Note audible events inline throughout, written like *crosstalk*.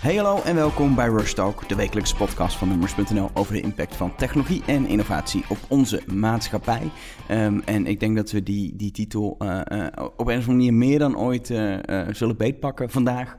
Hey hallo en welkom bij Rush Talk, de wekelijkse podcast van Numbers.nl over de impact van technologie en innovatie op onze maatschappij. Um, en ik denk dat we die, die titel uh, uh, op een of andere manier meer dan ooit uh, zullen beetpakken vandaag.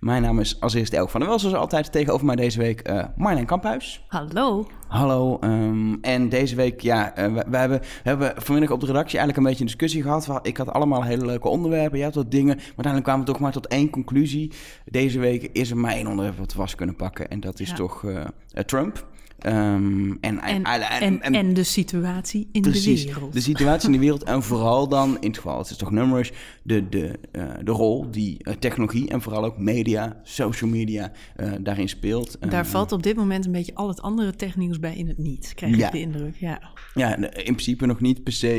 Mijn naam is als eerste Elk van der Wel, zoals altijd tegenover mij deze week uh, Marlijn Kamphuis. Hallo. Hallo. Um, en deze week, ja, uh, we, we, hebben, we hebben vanmiddag op de redactie eigenlijk een beetje een discussie gehad. Ik had allemaal hele leuke onderwerpen, jij had wat dingen. Maar uiteindelijk kwamen we toch maar tot één conclusie. Deze week is er maar één onderwerp wat we vast kunnen pakken. En dat is ja. toch uh, Trump. Um, en, en, en, en, de situatie in precies, de wereld. De situatie in de wereld en vooral dan, in het geval, het is toch nummers, de, de, uh, de rol die uh, technologie en vooral ook media, social media uh, daarin speelt. Daar valt op dit moment een beetje al het andere technieuws bij in het niet, krijg ja. ik de indruk. Ja. Ja, in principe nog niet per se.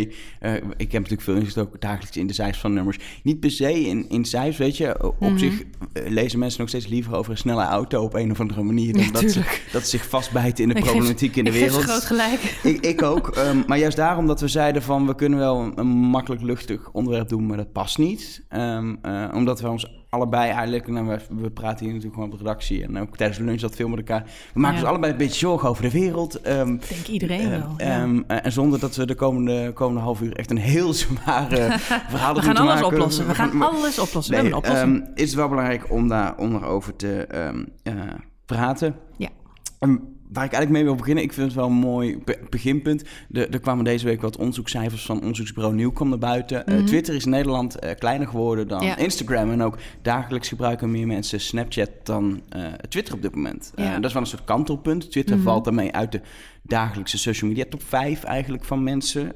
ik heb natuurlijk veel ingestoken dagelijks in de cijfers van nummers. Niet per se in, in cijfers, weet je. Op mm-hmm. zich lezen mensen nog steeds liever over een snelle auto op een of andere manier dan ja, dat, ze, dat ze zich vastbijten in de ik problematiek geef, in de ik wereld. Geef groot gelijk. Ik, ik ook. Um, maar juist daarom dat we zeiden van we kunnen wel een makkelijk luchtig onderwerp doen, maar dat past niet. Um, uh, omdat we ons allebei eigenlijk, nou, we, we, praten hier natuurlijk gewoon op de redactie en ook tijdens de lunch dat veel met elkaar. We maken ja. ons allebei een beetje zorgen over de wereld. Um, Denk iedereen uh, wel. Ja. Uh, en zonder dat we de komende, komende half uur echt een heel *laughs* zware verhaal We gaan alles maken. oplossen. We gaan alles oplossen. Nee, we hebben een oplossing. Is het wel belangrijk om daar onder over te uh, praten. Ja. Um, waar ik eigenlijk mee wil beginnen, ik vind het wel een mooi beginpunt. De, er kwamen deze week wat onderzoekscijfers van onderzoeksbureau Nieuwkom naar buiten. Mm -hmm. uh, Twitter is in Nederland uh, kleiner geworden dan ja. Instagram. En ook dagelijks gebruiken meer mensen Snapchat dan uh, Twitter op dit moment. Ja. dat is wel een soort kantelpunt. Twitter mm -hmm. valt daarmee uit de dagelijkse social media top 5 eigenlijk van mensen.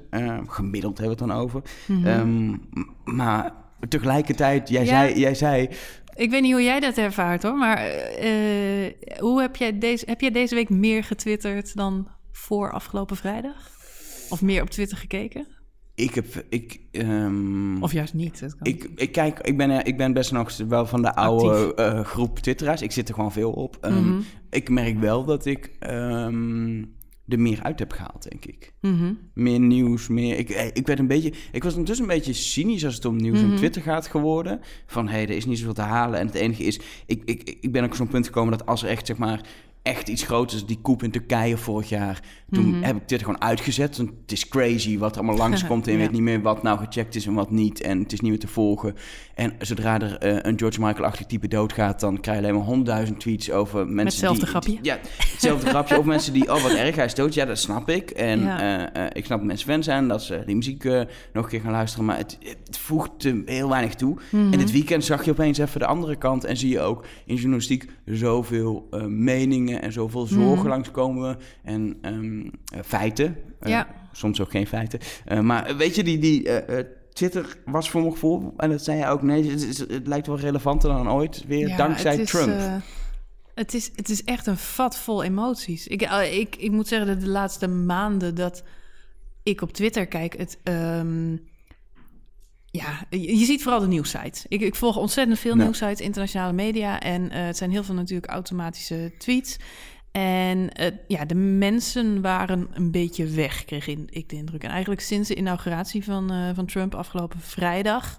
gemiddeld hebben we het dan over. Mhm. Mm -hmm. um, maar tegelijkertijd, jij, ja. zei, jij zei ik weet niet hoe jij dat ervaart hoor, maar uh, hoe heb jij, deze, heb jij deze week meer getwitterd dan voor afgelopen vrijdag? Of meer op Twitter gekeken? Ik heb. Ik, um, of juist niet. Dat kan ik, ik, kijk, ik ben, ik ben best nog wel van de oude uh, groep Twitteraars. Ik zit er gewoon veel op. Um, mm -hmm. Ik merk wel dat ik. Um, er meer uit heb gehaald, denk ik. Mm -hmm. Meer nieuws, meer... Ik, ik werd een beetje... Ik was ondertussen een beetje cynisch als het om nieuws mm -hmm. en Twitter gaat geworden. Van, hé, hey, er is niet zoveel te halen. En het enige is... Ik, ik, ik ben ook zo'n punt gekomen dat als er echt, zeg maar... echt iets groots die koep in Turkije vorig jaar... toen. Mhm. heb ik Twitter gewoon uitgezet. Want het is crazy wat er allemaal langskomt... *laughs* en je Ja. weet niet meer wat nou gecheckt is en wat niet. En het is niet meer te volgen. En zodra er eh, een George Michael-achtig type doodgaat... dan krijg je alleen maar honderdduizend tweets over mensen hetzelfde die... grapje. Ja, hetzelfde grapje. Of mensen die... Oh, wat erg, hij is dood. Ja, dat snap ik. En Ja. eh, eh, ik snap dat mensen fan zijn... dat ze die muziek nog een keer gaan luisteren. Maar het, het voegt heel weinig toe. Mhm. En dit weekend zag je opeens even de andere kant... en zie je ook in journalistiek zoveel meningen... en zoveel zorgen Mhm. langskomen. En ehm, eh, feiten. Eh, Ja. Soms ook geen feiten. Eh, maar weet je, die... die Twitter was voor mijn gevoel, en dat zei je ook, nee, het, is- het lijkt wel relevanter dan ooit weer, Ja, dankzij het is, Trump. het, is, het is echt een vat vol emoties. Ik, ik, ik moet zeggen dat de laatste maanden dat ik op Twitter kijk, het. ehm, ja, je, je ziet vooral de nieuwsites. Ik, ik volg ontzettend veel Ja. nieuwsites, internationale media. En het zijn heel veel natuurlijk automatische tweets. En eh, ja, de mensen waren een beetje weg, kreeg ik de indruk. En eigenlijk sinds de inauguratie van, eh, van Trump afgelopen vrijdag...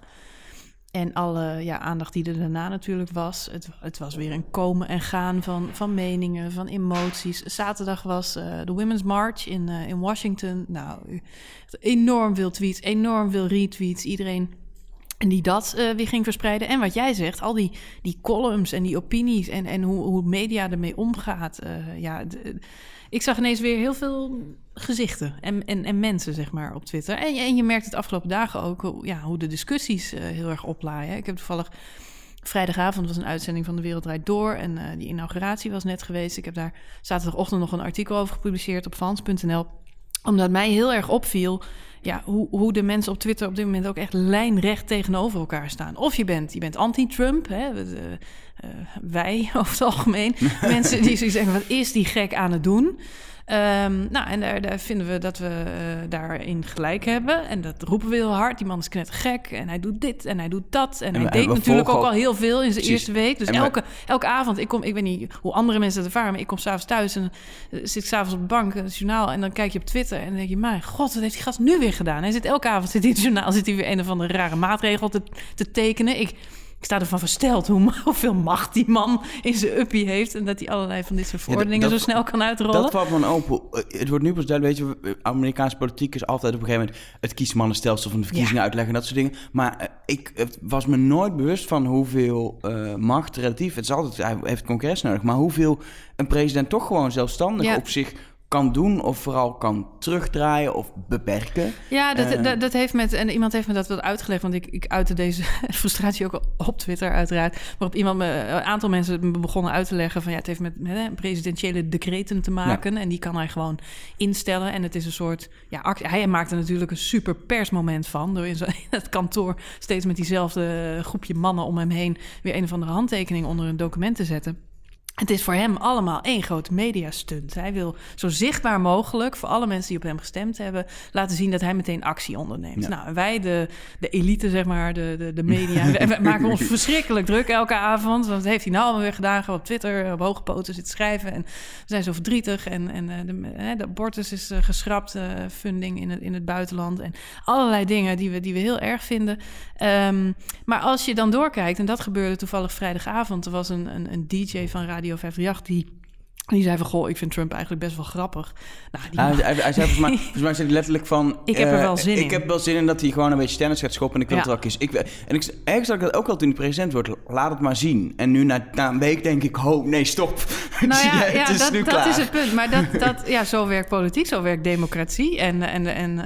En alle ja, aandacht die er daarna natuurlijk was. Het, het was weer een komen en gaan van, van meningen, van emoties. Zaterdag was eh, de Women's March in, in Washington. Nou, enorm veel tweets, enorm veel retweets. Iedereen en die dat eh, weer ging verspreiden. En wat jij zegt, al die, die columns en die opinies en, en hoe, hoe media ermee omgaat. eh, ja, d- ik zag ineens weer heel veel gezichten en, en, en mensen, zeg maar, op Twitter. En, en je merkt het afgelopen dagen ook hoe, ja, hoe de discussies eh, heel erg oplaaien. Ik heb toevallig vrijdagavond was een uitzending van De Wereld Draait Door. En eh, die inauguratie was net geweest. Ik heb daar zaterdagochtend nog een artikel over gepubliceerd op Vans.nl. Omdat mij heel erg opviel ja, hoe, hoe de mensen op Twitter op dit moment ook echt lijnrecht tegenover elkaar staan. Of je bent, je bent anti-Trump, hè, de, eh, wij *laughs* over het algemeen. *laughs* mensen die zoiets zeggen, wat is die gek aan het doen? Ehm, nou, en daar, daar vinden we dat we eh, daarin gelijk hebben. En dat roepen we heel hard. Die man is knettergek en hij doet dit en hij doet dat. En, En hij we- deed natuurlijk ook al heel veel in zijn Precies. eerste week. Dus En we- elke, elke avond, ik kom, ik weet niet hoe andere mensen het ervaren, maar ik kom s'avonds thuis en eh, zit s'avonds op de bank, het journaal, en dan kijk je op Twitter en dan denk je, mijn god, wat heeft die gast nu weer gedaan? Hij zit elke avond zit in het journaal, zit hij weer een of andere rare maatregel te, te tekenen. Ik, ik sta ervan versteld hoe, *laughs* hoeveel macht die man in zijn uppie heeft. En dat hij allerlei van dit soort verordeningen zo snel kan uitrollen. Dat valt me open. Het wordt nu pas duidelijk, weet je, Amerikaanse politiek is altijd op een gegeven moment het kiesmannenstelsel van de verkiezingen uitleggen en dat soort dingen. Maar uh, ik was me nooit bewust van hoeveel uh, macht relatief, het is altijd, hij heeft congres nodig, maar hoeveel een president toch gewoon zelfstandig op zich kan doen of vooral kan terugdraaien of beperken. Ja, dat, uh, dat, dat, heeft met... En iemand heeft me dat wel uitgelegd, want ik, ik uitte deze *laughs* frustratie ook op Twitter uiteraard. Waarop iemand me, een aantal mensen me begonnen uit te leggen van... ja, het heeft met hè, presidentiële decreten te maken ja. en die kan hij gewoon instellen. En het is een soort... Ja, hij maakt er natuurlijk een super persmoment van... door in, zo, *laughs* in het kantoor steeds met diezelfde groepje mannen om hem heen... weer een of andere handtekening onder een document te zetten. Het is voor hem allemaal één grote mediastunt. Hij wil zo zichtbaar mogelijk voor alle mensen die op hem gestemd hebben, laten zien dat hij meteen actie onderneemt. Ja. Nou, wij, de, de elite, zeg maar, de, de, de media, *laughs* we, maken ons verschrikkelijk druk elke avond. Want wat heeft hij nou allemaal weer gedaan? Op Twitter op hoge poten zitten schrijven. En we zijn zo verdrietig. En, en de, de abortus is geschrapt, uh, funding in het, in het buitenland. En allerlei dingen die we, die we heel erg vinden. Um, maar als je dan doorkijkt, en dat gebeurde toevallig vrijdagavond, er was een, een, een DJ van Radio 538 die die zei van, goh, ik vind Trump eigenlijk best wel grappig. Nou, die hij, hij, hij, zei volgens mij, *laughs* volgens mij zei hij letterlijk van... Ik heb er wel zin uh, in. Ik heb wel zin in dat hij gewoon een beetje tennis gaat schoppen... en ik wil ja. het wel kiezen. Ik, en ik, ergens ik dat ook al toen hij president wordt. Laat het maar zien. En nu na, na een week denk ik, oh nee, stop. *laughs* Nou ja, ja, het is dat, dat is het punt. Maar dat, *laughs* dat, ja, zo werkt politiek, zo werkt democratie. En, en, en uh,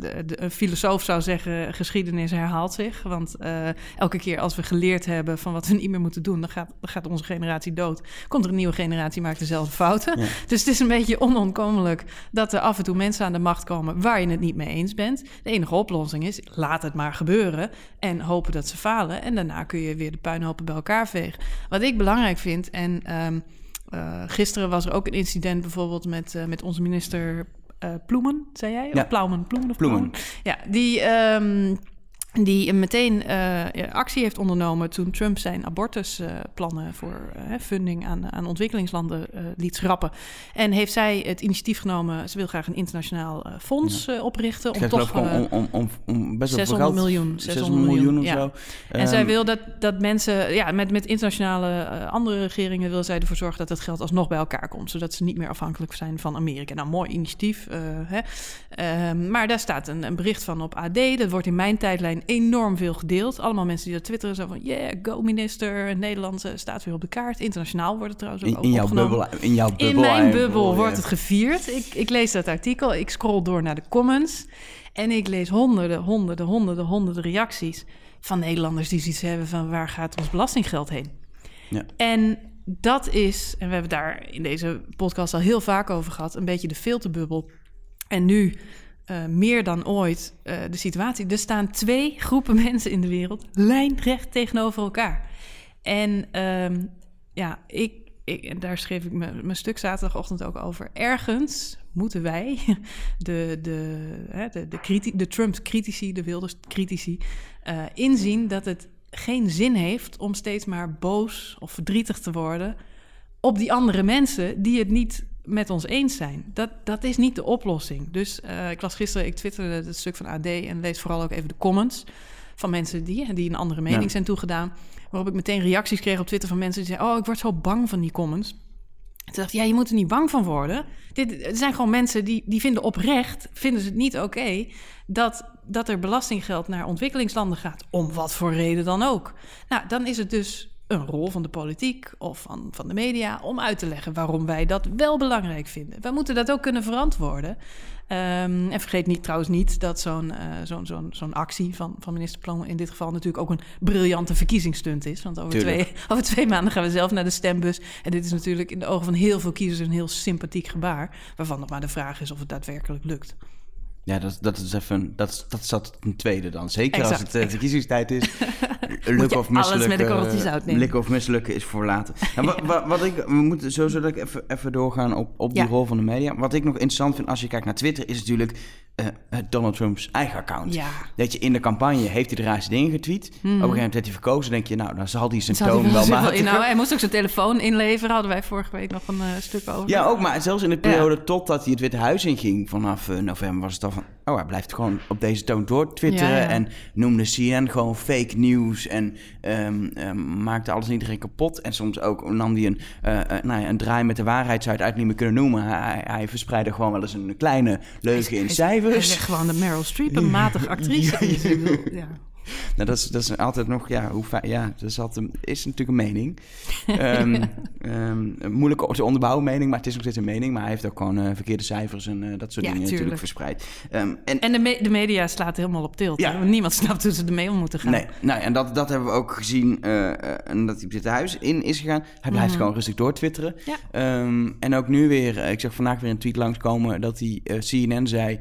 de, de, een filosoof zou zeggen, geschiedenis herhaalt zich. Want uh, elke keer als we geleerd hebben van wat we niet meer moeten doen... dan gaat, dan gaat onze generatie dood. Komt er een nieuwe generatie, maakt dezelfde fouten... Ja. Dus het is een beetje onontkomelijk dat er af en toe mensen aan de macht komen waar je het niet mee eens bent. De enige oplossing is, laat het maar gebeuren en hopen dat ze falen. En daarna kun je weer de puinhopen bij elkaar vegen. Wat ik belangrijk vind, en um, uh, gisteren was er ook een incident bijvoorbeeld met, uh, met onze minister uh, Ploemen, zei jij? Ja. Of Plaumen, Ploemen of Ploemen. Ja, die... Um, die meteen uh, actie heeft ondernomen toen Trump zijn abortusplannen uh, voor uh, funding aan, aan ontwikkelingslanden liet schrappen. En heeft zij het initiatief genomen, ze wil graag een internationaal fonds oprichten. Om toch om, om, om, om best 600 geld, miljoen. 600 miljoen of ja. zo. En um, zij wil dat, dat mensen, ja, met, met internationale andere regeringen wil zij ervoor zorgen dat het geld alsnog bij elkaar komt. Zodat ze niet meer afhankelijk zijn van Amerika. Nou, mooi initiatief. hè. Um, maar daar staat een, een bericht van op AD. Dat wordt in mijn tijdlijn enorm veel gedeeld. Allemaal mensen die dat twitteren, zo van... yeah, go minister, Nederland staat weer op de kaart. Internationaal wordt het trouwens ook in, in jouw bubbel, in jouw bubbel. In mijn bubbel bubbel wordt het gevierd. Ik, ik lees dat artikel, ik scroll door naar de comments... en ik lees honderden, honderden, honderden, honderden reacties... van Nederlanders die zoiets hebben van... waar gaat ons belastinggeld heen? Ja. En dat is, en we hebben daar in deze podcast al heel vaak over gehad... een beetje de filterbubbel... En nu uh, meer dan ooit uh, de situatie. Er staan twee groepen *laughs* mensen in de wereld lijnrecht tegenover elkaar. En um, ja, ik, ik, daar schreef ik mijn stuk zaterdagochtend ook over. Ergens moeten wij, *laughs* de, de, de, de, de Trump-critici, de Wilders-critici, uh, inzien dat het geen zin heeft om steeds maar boos of verdrietig te worden op die andere mensen die het niet met ons eens zijn. Dat, dat is niet de oplossing. Dus uh, ik las gisteren, ik twitterde het stuk van AD en lees vooral ook even de comments van mensen die, die een andere mening ja. zijn toegedaan. Waarop ik meteen reacties kreeg op Twitter van mensen die zeiden: Oh, ik word zo bang van die comments. Toen dacht ik, ja, je moet er niet bang van worden. Dit er zijn gewoon mensen die, die vinden oprecht, vinden ze het niet oké okay, dat, dat er belastinggeld naar ontwikkelingslanden gaat. Om wat voor reden dan ook. Nou, dan is het dus een rol van de politiek of van, van de media om uit te leggen waarom wij dat wel belangrijk vinden. Wij moeten dat ook kunnen verantwoorden. Um, en vergeet niet trouwens niet dat zo'n uh, zo'n zo'n zo'n actie van, van minister Plan in dit geval natuurlijk ook een briljante verkiezingsstunt is. Want over twee, *laughs* over twee maanden gaan we zelf naar de stembus. En dit is natuurlijk in de ogen van heel veel kiezers een heel sympathiek gebaar. Waarvan nog maar de vraag is of het daadwerkelijk lukt. Ja, dat, dat is even. Dat, dat zat een tweede dan. Zeker exact, als het uh, verkiezingstijd is. *laughs* lukken of mislukken. Lukken of mislukken is voor later. *laughs* Nou, wat, wat, wat, ik. We moeten sowieso even, even doorgaan op, op die ja. rol van de media. Wat ik nog interessant vind als je kijkt naar Twitter, is natuurlijk. Uh, Donald Trumps eigen account. Ja. Dat je in de campagne heeft hij de raarste dingen getweet. Op een gegeven moment werd hij verkozen. denk je, nou, dan zal hij zijn Zal toon wel inhouden. Hij moest ook zijn telefoon inleveren. Hadden wij vorige week nog een eh, stuk over. Ja, ook, maar zelfs in de periode totdat hij het Witte Huis inging, vanaf eh, november, was het al van, oh, hij blijft gewoon op deze toon door twitteren Ja, ja. en noemde CNN gewoon fake news en ehm, ehm, maakte alles en iedereen kapot. En soms ook nam hij een, eh, eh, nou ja, een draai met de waarheid, zou je het eigenlijk niet meer kunnen noemen. Hij, hij, verspreidde gewoon wel eens een kleine leugen in cijfers. Zegt gewoon de Meryl Streep, een matige actrice. Ja, ja. is. Ja. Nou, dat is, dat is altijd nog, ja, hoe ja, dat is, altijd, is natuurlijk een mening. Ehm, *laughs* moeilijk te onderbouwen mening, maar het is nog steeds een mening. Maar hij heeft ook gewoon eh, verkeerde cijfers en eh, dat soort Ja, dingen natuurlijk tuurlijk. verspreid. Ehm, en En de, me- de media slaat helemaal op tilt. Ja. Niemand snapt hoe ze ermee om moeten gaan. Nee, nou, en dat, dat hebben we ook gezien. eh, en dat hij dit huis in is gegaan. Hij blijft gewoon rustig doortwitteren. Ja. Ehm, en ook nu weer, ik zag vandaag weer een tweet langskomen dat hij CNN zei.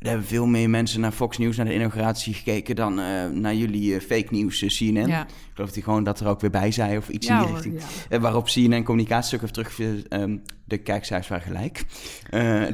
Er hebben veel meer mensen naar Fox News, naar de inauguratie gekeken dan eh, naar jullie eh, fake nieuws eh, CNN. Ja. Ik geloof dat hij gewoon dat er ook weer bij zei of iets Ja, in die richting. ja. Waarop CNN communicatiestuk heeft terug. ehm, de kijkcijfers waren gelijk.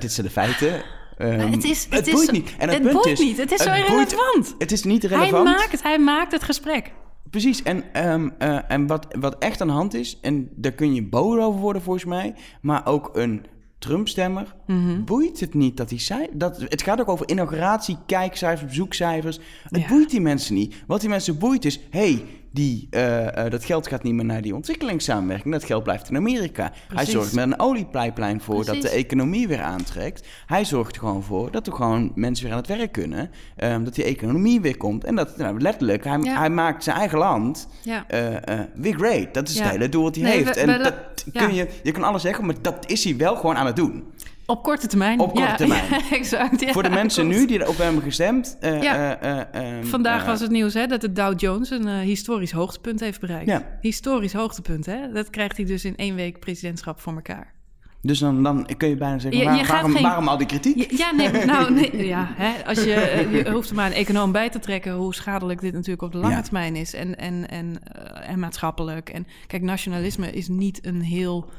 Dit zijn de feiten. Ehm, het is, het, boeit niet. En het, het boeit is, niet. Het is zo irrelevant. het is niet Hij relevant. maakt, hij maakt het gesprek. Precies, en, ehm, eh, en wat, wat echt aan de hand is, en daar kun je boos over worden volgens mij, maar ook een Trump-stemmer, Mhm. boeit het niet dat hij zei... Dat, het gaat ook over inauguratie, kijkcijfers, bezoekcijfers. Het Ja. boeit die mensen niet. Wat die mensen boeit is, hey, die, eh, eh, dat geld gaat niet meer naar die ontwikkelingssamenwerking. Dat geld blijft in Amerika. Hij zorgt met een oliepijplijn voor dat de economie weer aantrekt. Hij zorgt er gewoon voor dat er gewoon mensen weer aan het werk kunnen. ehm, dat die economie weer komt. En dat, nou, letterlijk, hij, Ja. hij maakt zijn eigen land Ja. eh, weer great. Dat is Ja. het hele doel wat hij Nee, heeft. we- en dat kun je, je kan alles zeggen, maar dat is hij wel gewoon aan het doen. Op korte termijn. Op korte Ja, termijn. ja, *laughs* exact. ja, Voor de mensen klopt. nu die erop hebben gestemd. eh, eh, eh, ehm, Vandaag was het nieuws hè, dat de Dow Jones een historisch hoogtepunt heeft bereikt. Historisch hoogtepunt, hè? Dat krijgt hij dus in één week presidentschap voor elkaar. Dus dan, dan kun je bijna zeggen, waar- je waarom, geen- waarom al die kritiek? Ja, nee, *laughs* nou, nee, ja, hè, als je, je hoeft er maar een econoom bij te trekken hoe schadelijk dit natuurlijk op de lange termijn is en, en, en, en maatschappelijk. En kijk, nationalisme is niet een heel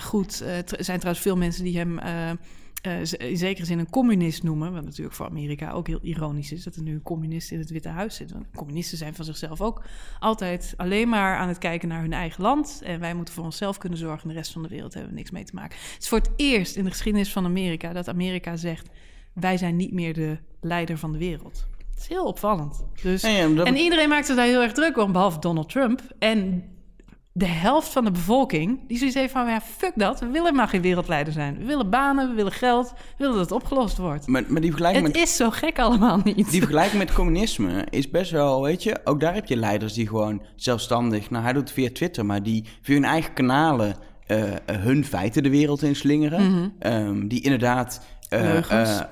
goed. eh, tr- Er zijn trouwens veel mensen die hem. eh, eh, z- in zekere zin een communist noemen. Wat natuurlijk voor Amerika ook heel ironisch is dat er nu een communist in het Witte Huis zit. Want communisten zijn van zichzelf ook altijd alleen maar aan het kijken naar hun eigen land. En wij moeten voor onszelf kunnen zorgen. En de rest van de wereld hebben we niks mee te maken. Het is voor het eerst in de geschiedenis van Amerika dat Amerika zegt: wij zijn niet meer de leider van de wereld. Het is heel opvallend. Dus, Ja, ja, dat- en iedereen maakt zich daar heel erg druk om, behalve Donald Trump. En de helft van de bevolking die zoiets heeft van... ja, fuck dat, we willen maar geen wereldleider zijn. We willen banen, we willen geld, we willen dat het opgelost wordt. Maar, maar die vergelijking Het met is zo gek allemaal niet. Die vergelijking met communisme is best wel, weet je, ook daar heb je leiders die gewoon zelfstandig, nou hij doet het via Twitter, maar die via hun eigen kanalen eh, eh, hun feiten de wereld in slingeren. Ehm, die inderdaad eh, Mhm. Leugens.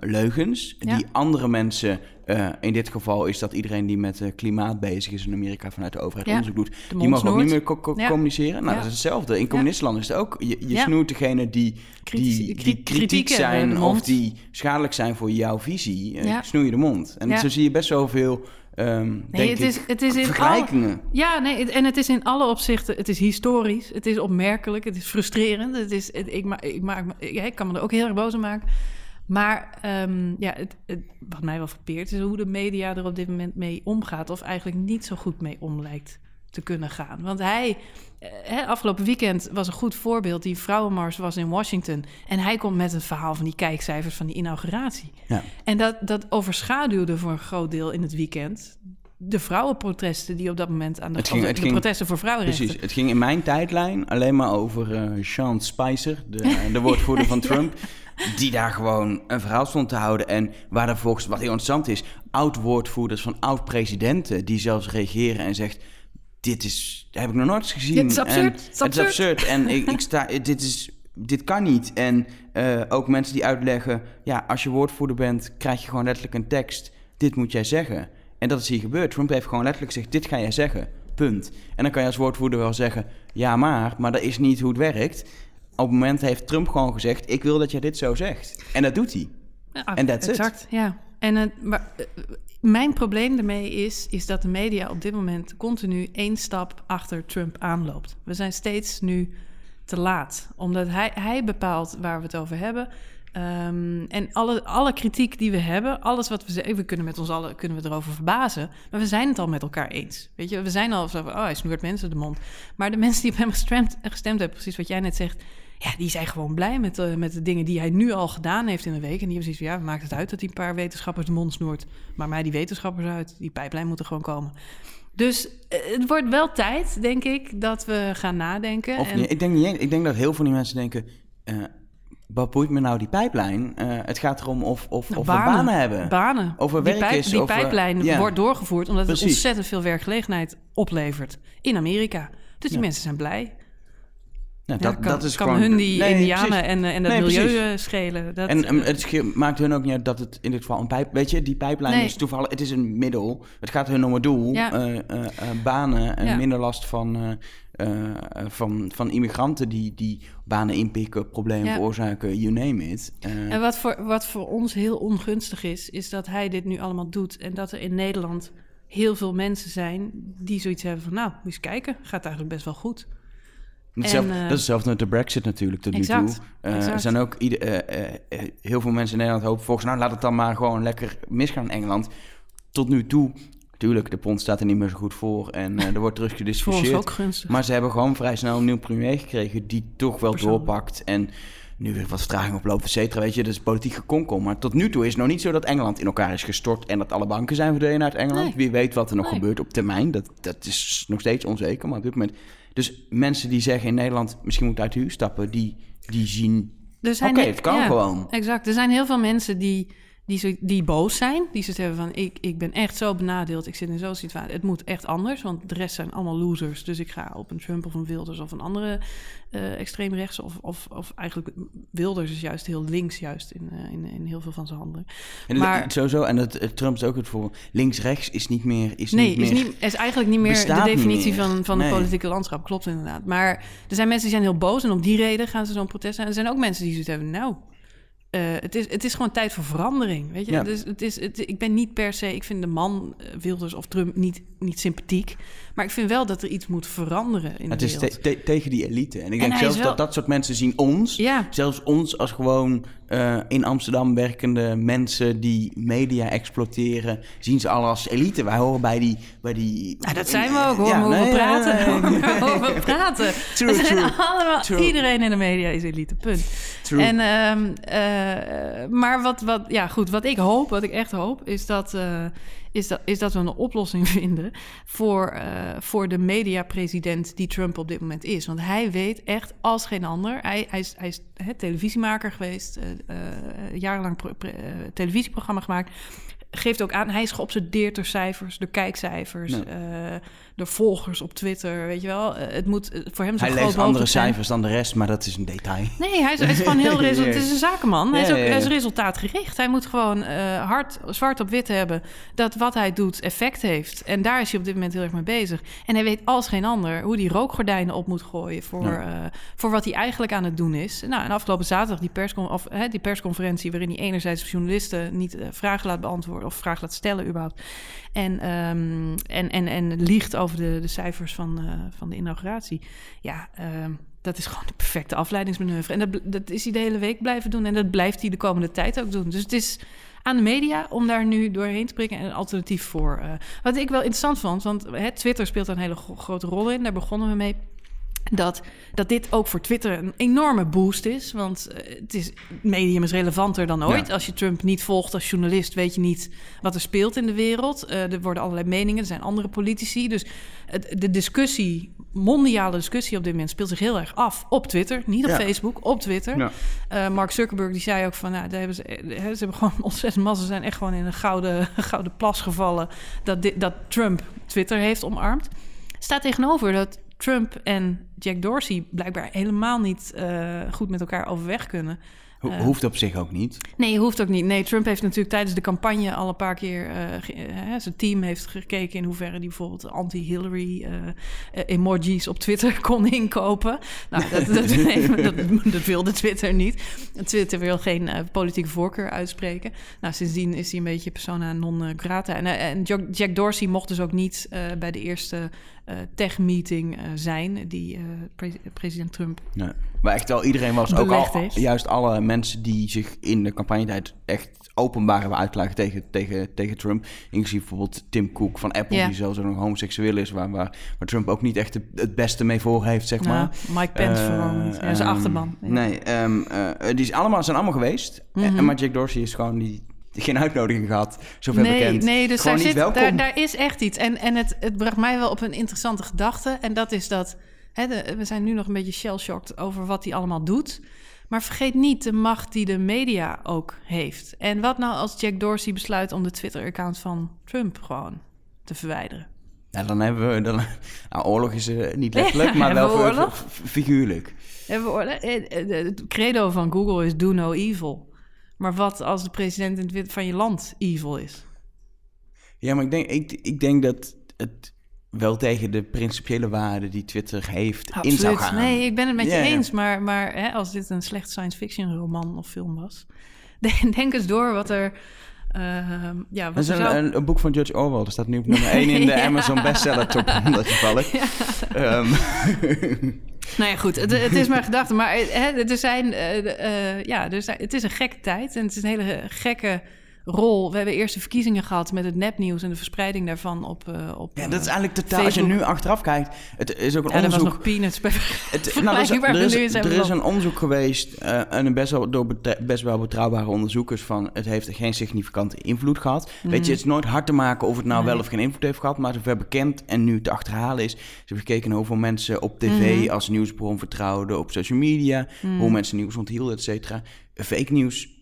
leugens, Ja. die andere mensen, eh, in dit geval is dat iedereen die met eh, klimaat bezig is in Amerika vanuit de overheid Ja, onderzoek doet, de die mogen ook niet meer snoert. co- co- Ja. communiceren. Nou, Ja. dat is hetzelfde. In communistenlanden is het ook, je, je snoert degene die, Kritisch- die, die kri- kritiek zijn of die schadelijk zijn voor jouw visie, snoei je de mond. En zo zie je best zoveel ehm Nee, denk het ik, is, het is in vergelijkingen. alle- ja, nee, het- en het is in alle opzichten... Het is historisch, het is opmerkelijk, het is frustrerend. Het is, het- ik, ma- ik, maak, ik kan me er ook heel erg boos om maken. Maar ehm, ja, het, het- wat mij wel verpeert... is hoe de media er op dit moment mee omgaat... of eigenlijk niet zo goed mee om lijkt te kunnen gaan. Want hij, eh, afgelopen weekend was een goed voorbeeld. Die vrouwenmars was in Washington. En hij komt met het verhaal van die kijkcijfers van die inauguratie. Ja. En dat, dat overschaduwde voor een groot deel in het weekend de vrouwenprotesten die op dat moment aan de, Het ging- het de ging- protesten voor vrouwenrechten. Precies, het ging in mijn tijdlijn alleen maar over eh Sean Spicer, de, de woordvoerder van *laughs* Trump. Die daar gewoon een verhaal stond te houden. En waar er volgens, wat heel interessant is, oud-woordvoerders van oud-presidenten die zelfs reageren en zegt: Dit is, heb ik nog nooit eens gezien. Dit is absurd, En, het is Het is absurd. En ik, ik sta, *laughs* dit, is, dit kan niet. En eh, ook mensen die uitleggen: Ja, als je woordvoerder bent, krijg je gewoon letterlijk een tekst. Dit moet jij zeggen. En dat is hier gebeurd. Trump heeft gewoon letterlijk gezegd: Dit ga jij zeggen. Punt. En dan kan je als woordvoerder wel zeggen: Ja, maar, maar dat is niet hoe het werkt. Op het moment heeft Trump gewoon gezegd: Ik wil dat jij dit zo zegt. En dat doet hij. Ja, And that's it. exact, ja. En het, maar, eh, mijn probleem ermee is, is dat de media op dit moment continu één stap achter Trump aanloopt. We zijn steeds nu te laat, omdat hij, hij bepaalt waar we het over hebben. Ehm, en alle, alle kritiek die we hebben, alles wat we zeggen, we kunnen met ons allen kunnen we erover verbazen. Maar we zijn het al met elkaar eens. Weet je, we zijn al zo van, oh, hij snoert mensen de mond. Maar de mensen die op hem gestemd, gestemd hebben, precies wat jij net zegt, ja, die zijn gewoon blij met, uh, met de dingen die hij nu al gedaan heeft in een week. En die hebben zoiets van, ja, maakt het uit dat die paar wetenschappers de mond snoert. Maar mij die wetenschappers uit, die pijplijn moeten gewoon komen. Dus eh, het wordt wel tijd, denk ik, dat we gaan nadenken. Of, en... ik, denk niet, ik denk dat heel veel van die mensen denken... Uh, wat boeit me nou die pijplijn? Uh, het gaat erom of, of, nou, of banen, we banen hebben. Banen. Over werk die, is. Die pijplijn wordt doorgevoerd omdat Precies. het ontzettend veel werkgelegenheid oplevert in Amerika. Dus die ja. mensen zijn blij. Nou, dat, kan, dat is kan gewoon, hun die nee, indianen en, en het nee, milieu precies. uh, schelen. Dat, en um, het maakt hun ook niet uit dat het in dit geval een pijp... Weet je, die pijplijn Nee. is toevallig... Het is een middel. Het gaat hun om het doel. Ja. eh, eh, eh, banen en Ja. minder last van, eh, eh, eh, van, van immigranten die, die banen inpikken, problemen veroorzaken, you name it. Eh, En wat voor, wat voor ons heel ongunstig is, is dat hij dit nu allemaal doet. En dat er in Nederland heel veel mensen zijn die zoiets hebben van... nou, moet eens kijken, gaat eigenlijk best wel goed. En, eh, dat is hetzelfde met de Brexit natuurlijk tot nu toe. Eh, Er zijn ook ieder, eh, heel veel mensen in Nederland hopen volgens nou laat het dan maar gewoon lekker misgaan in Engeland. Tot nu toe, natuurlijk, de pond staat er niet meer zo goed voor en er wordt terug gediscussieerd. ook gunstig. Maar ze hebben gewoon vrij snel een nieuw premier gekregen die toch wel doorpakt en nu weer wat vertraging oploopt, et cetera. Weet je, dat is politiek gekonkel. Maar tot nu toe is het nog niet zo dat Engeland in elkaar is gestort en dat alle banken zijn verdwenen uit Engeland. Nee. Wie weet wat er nog Nee. gebeurt op termijn. Dat, dat is nog steeds onzeker, maar op dit moment... Dus mensen die zeggen in Nederland, misschien moet ik uit de huur stappen, die, die zien... Oké, he- het kan ja, gewoon. Exact. Er zijn heel veel mensen die, die, zo, die boos zijn. Die zoiets hebben van, ik, ik ben echt zo benadeeld. Ik zit in zo'n situatie. Het moet echt anders, want de rest zijn allemaal losers. Dus ik ga op een Trump of een Wilders of een andere eh extreemrechtse. Of, of, of eigenlijk Wilders is juist heel links juist in, eh, in, in heel veel van zijn handelen. En Maar- het- sowieso, en het, het Trump is ook het voor links-rechts is niet meer... Is nee, niet is, meer, niet, is eigenlijk niet meer de definitie meer. van, van Nee. het politieke landschap. Klopt inderdaad. Maar er zijn mensen die zijn heel boos en om die reden gaan ze zo'n protest zijn. Er zijn ook mensen die zoiets hebben, nou... eh, het, is, het is gewoon tijd voor verandering, weet je. Ja. Dus het is, het, ik ben niet per se... Ik vind de man eh, Wilders of Trump niet, niet sympathiek. Maar ik vind wel dat er iets moet veranderen in Het de is wereld. te- te- tegen die elite. En ik En denk zelfs is wel- dat dat soort mensen zien ons... Ja, Zelfs ons als gewoon eh, in Amsterdam werkende mensen die media exploiteren, zien ze al als elite. Wij horen bij die... Bij die nou, dat zijn we ook, hoor. Ja, hoe nee, *laughs* we praten. ja, we praten. True, we zijn true. allemaal... True. Iedereen in de media is elite, punt. True. En, ehm, eh, maar wat, wat, ja, goed, wat ik hoop, wat ik echt hoop, is dat, eh, is dat, is dat we een oplossing *laughs* vinden voor, eh, voor de mediapresident die Trump op dit moment is. Want hij weet echt als geen ander. Hij, hij is, hij is televisiemaker geweest, eh, eh, jarenlang pro- televisieprogramma gemaakt. Geeft ook aan, hij is geobsedeerd door cijfers, door kijkcijfers. Door volgers op Twitter, weet je wel. Eh, het moet eh, voor hem zo Hij leest andere zijn. cijfers dan de rest, maar dat is een detail. Nee, hij is, hij is gewoon heel *laughs* resul- Het is een zakenman. Hij is, ook, hij is resultaatgericht. Hij moet gewoon eh, hard, zwart op wit hebben dat wat hij doet effect heeft. En daar is hij op dit moment heel erg mee bezig. En hij weet als geen ander hoe hij rookgordijnen op moet gooien voor, Ja. voor wat hij eigenlijk aan het doen is. Nou, en afgelopen zaterdag die, perscon of, hè, die persconferentie waarin hij enerzijds journalisten niet vragen laat beantwoorden of vragen laat stellen überhaupt. En, ehm, en, en, en liegt over de, de cijfers van, eh, van de inauguratie. Ja, ehm, dat is gewoon de perfecte afleidingsmanoeuvre. En dat, dat is hij de hele week blijven doen. En dat blijft hij de komende tijd ook doen. Dus het is aan de media om daar nu doorheen te prikken en een alternatief voor. eh, wat ik wel interessant vond, want hè, Twitter speelt een hele gro- grote rol in. Daar begonnen we mee. Dat, dat dit ook voor Twitter een enorme boost is. Want eh, het, is, het medium is relevanter dan ooit. Ja. Als je Trump niet volgt als journalist, weet je niet wat er speelt in de wereld. Eh, er worden allerlei meningen, er zijn andere politici. Dus het, de discussie, mondiale discussie op dit moment, speelt zich heel erg af op Twitter. Niet op Ja. Facebook, op Twitter. Ja. Eh, Mark Zuckerberg die zei ook van, nou, daar hebben ze, ze hebben *laughs* gewoon ontzettend massa, zijn echt gewoon in een gouden, *laughs* gouden plas gevallen dat, dit, dat Trump Twitter heeft omarmd. Staat tegenover dat Trump en Jack Dorsey blijkbaar helemaal niet eh, goed met elkaar overweg kunnen. Ho- Eh. hoeft op zich ook niet. Nee, hoeft ook niet. Nee, Trump heeft natuurlijk tijdens de campagne al een paar keer... eh, zijn team heeft gekeken in hoeverre die bijvoorbeeld anti-Hillary emojis op Twitter *laughs* kon inkopen. Nou, dat, *laughs* dat, nee, dat, dat wilde Twitter niet. Twitter wil geen politieke voorkeur uitspreken. Nou, sindsdien is hij een beetje persona non grata. En, en Jack Dorsey mocht dus ook niet bij de eerste tech-meeting zijn die pre president Trump. Ja. Maar echt wel, iedereen was ook al, juist alle mensen die zich in de campagnetijd echt openbaar hebben uitgelaten tegen, tegen, tegen Trump. Inclusief bijvoorbeeld Tim Cook van Apple, die zelfs nog homoseksueel is, waar, waar, waar, Trump ook niet echt het beste mee voor heeft, zeg maar. Mike Pence uh, vooral niet. Ja, zijn achterban. Nee, um, die is allemaal, zijn allemaal geweest. Mhm. en, maar Jack Dorsey is gewoon die geen uitnodiging gehad, zover nee, bekend. Nee, dus daar, zit, daar, daar, is echt iets. En, en het, het bracht mij wel op een interessante gedachte. En dat is dat... Hè, we zijn nu nog een beetje shell-shocked over wat hij allemaal doet. Maar vergeet niet de macht die de media ook heeft. En wat nou als Jack Dorsey besluit om de Twitter-account van Trump gewoon te verwijderen? Ja, dan hebben we... Dan, nou, oorlog is uh, niet letterlijk, *laughs* maar wel figuurlijk. Hebben we oorlog? Eh, eh, het credo van Google is do no evil. Maar wat als de president van je land evil is? Ja, maar ik denk, ik, ik denk dat het wel tegen de principiële waarden die Twitter heeft Absoluut. in zou gaan. Nee, ik ben het met je eens. Maar, maar hè, als dit een slecht science fiction roman of film was... *laughs* denk eens door wat er... Uh, ja, wat is een, een, boek van George Orwell. Er staat nu op *laughs* nummer 1 in de Amazon bestseller top 100 toevallig. *laughs* Ja. Um. *laughs* nou ja, goed. Het, het is maar gedachte. Maar hè, er zijn, uh, uh, ja, er zijn, het is een gekke tijd. En het is een hele gekke rol. We hebben eerst de verkiezingen gehad met het nepnieuws en de verspreiding daarvan op. Uh, op ja, dat is eigenlijk totaal. Als je nu achteraf kijkt, het is ook een ja, onderzoek. was nog peanuts. Het, *laughs* nou, er, is, er, is, een onderzoek geweest uh, en een best wel door best wel betrouwbare onderzoekers van het heeft geen significante invloed gehad. Weet je, mm. het is nooit hard te maken of het nou wel of geen invloed heeft gehad, maar zover bekend en nu te achterhalen is. Ze hebben gekeken hoeveel mensen op tv mm. als nieuwsbron vertrouwden, op social media, mm. hoe mensen nieuws onthielden, et cetera. Fake nieuws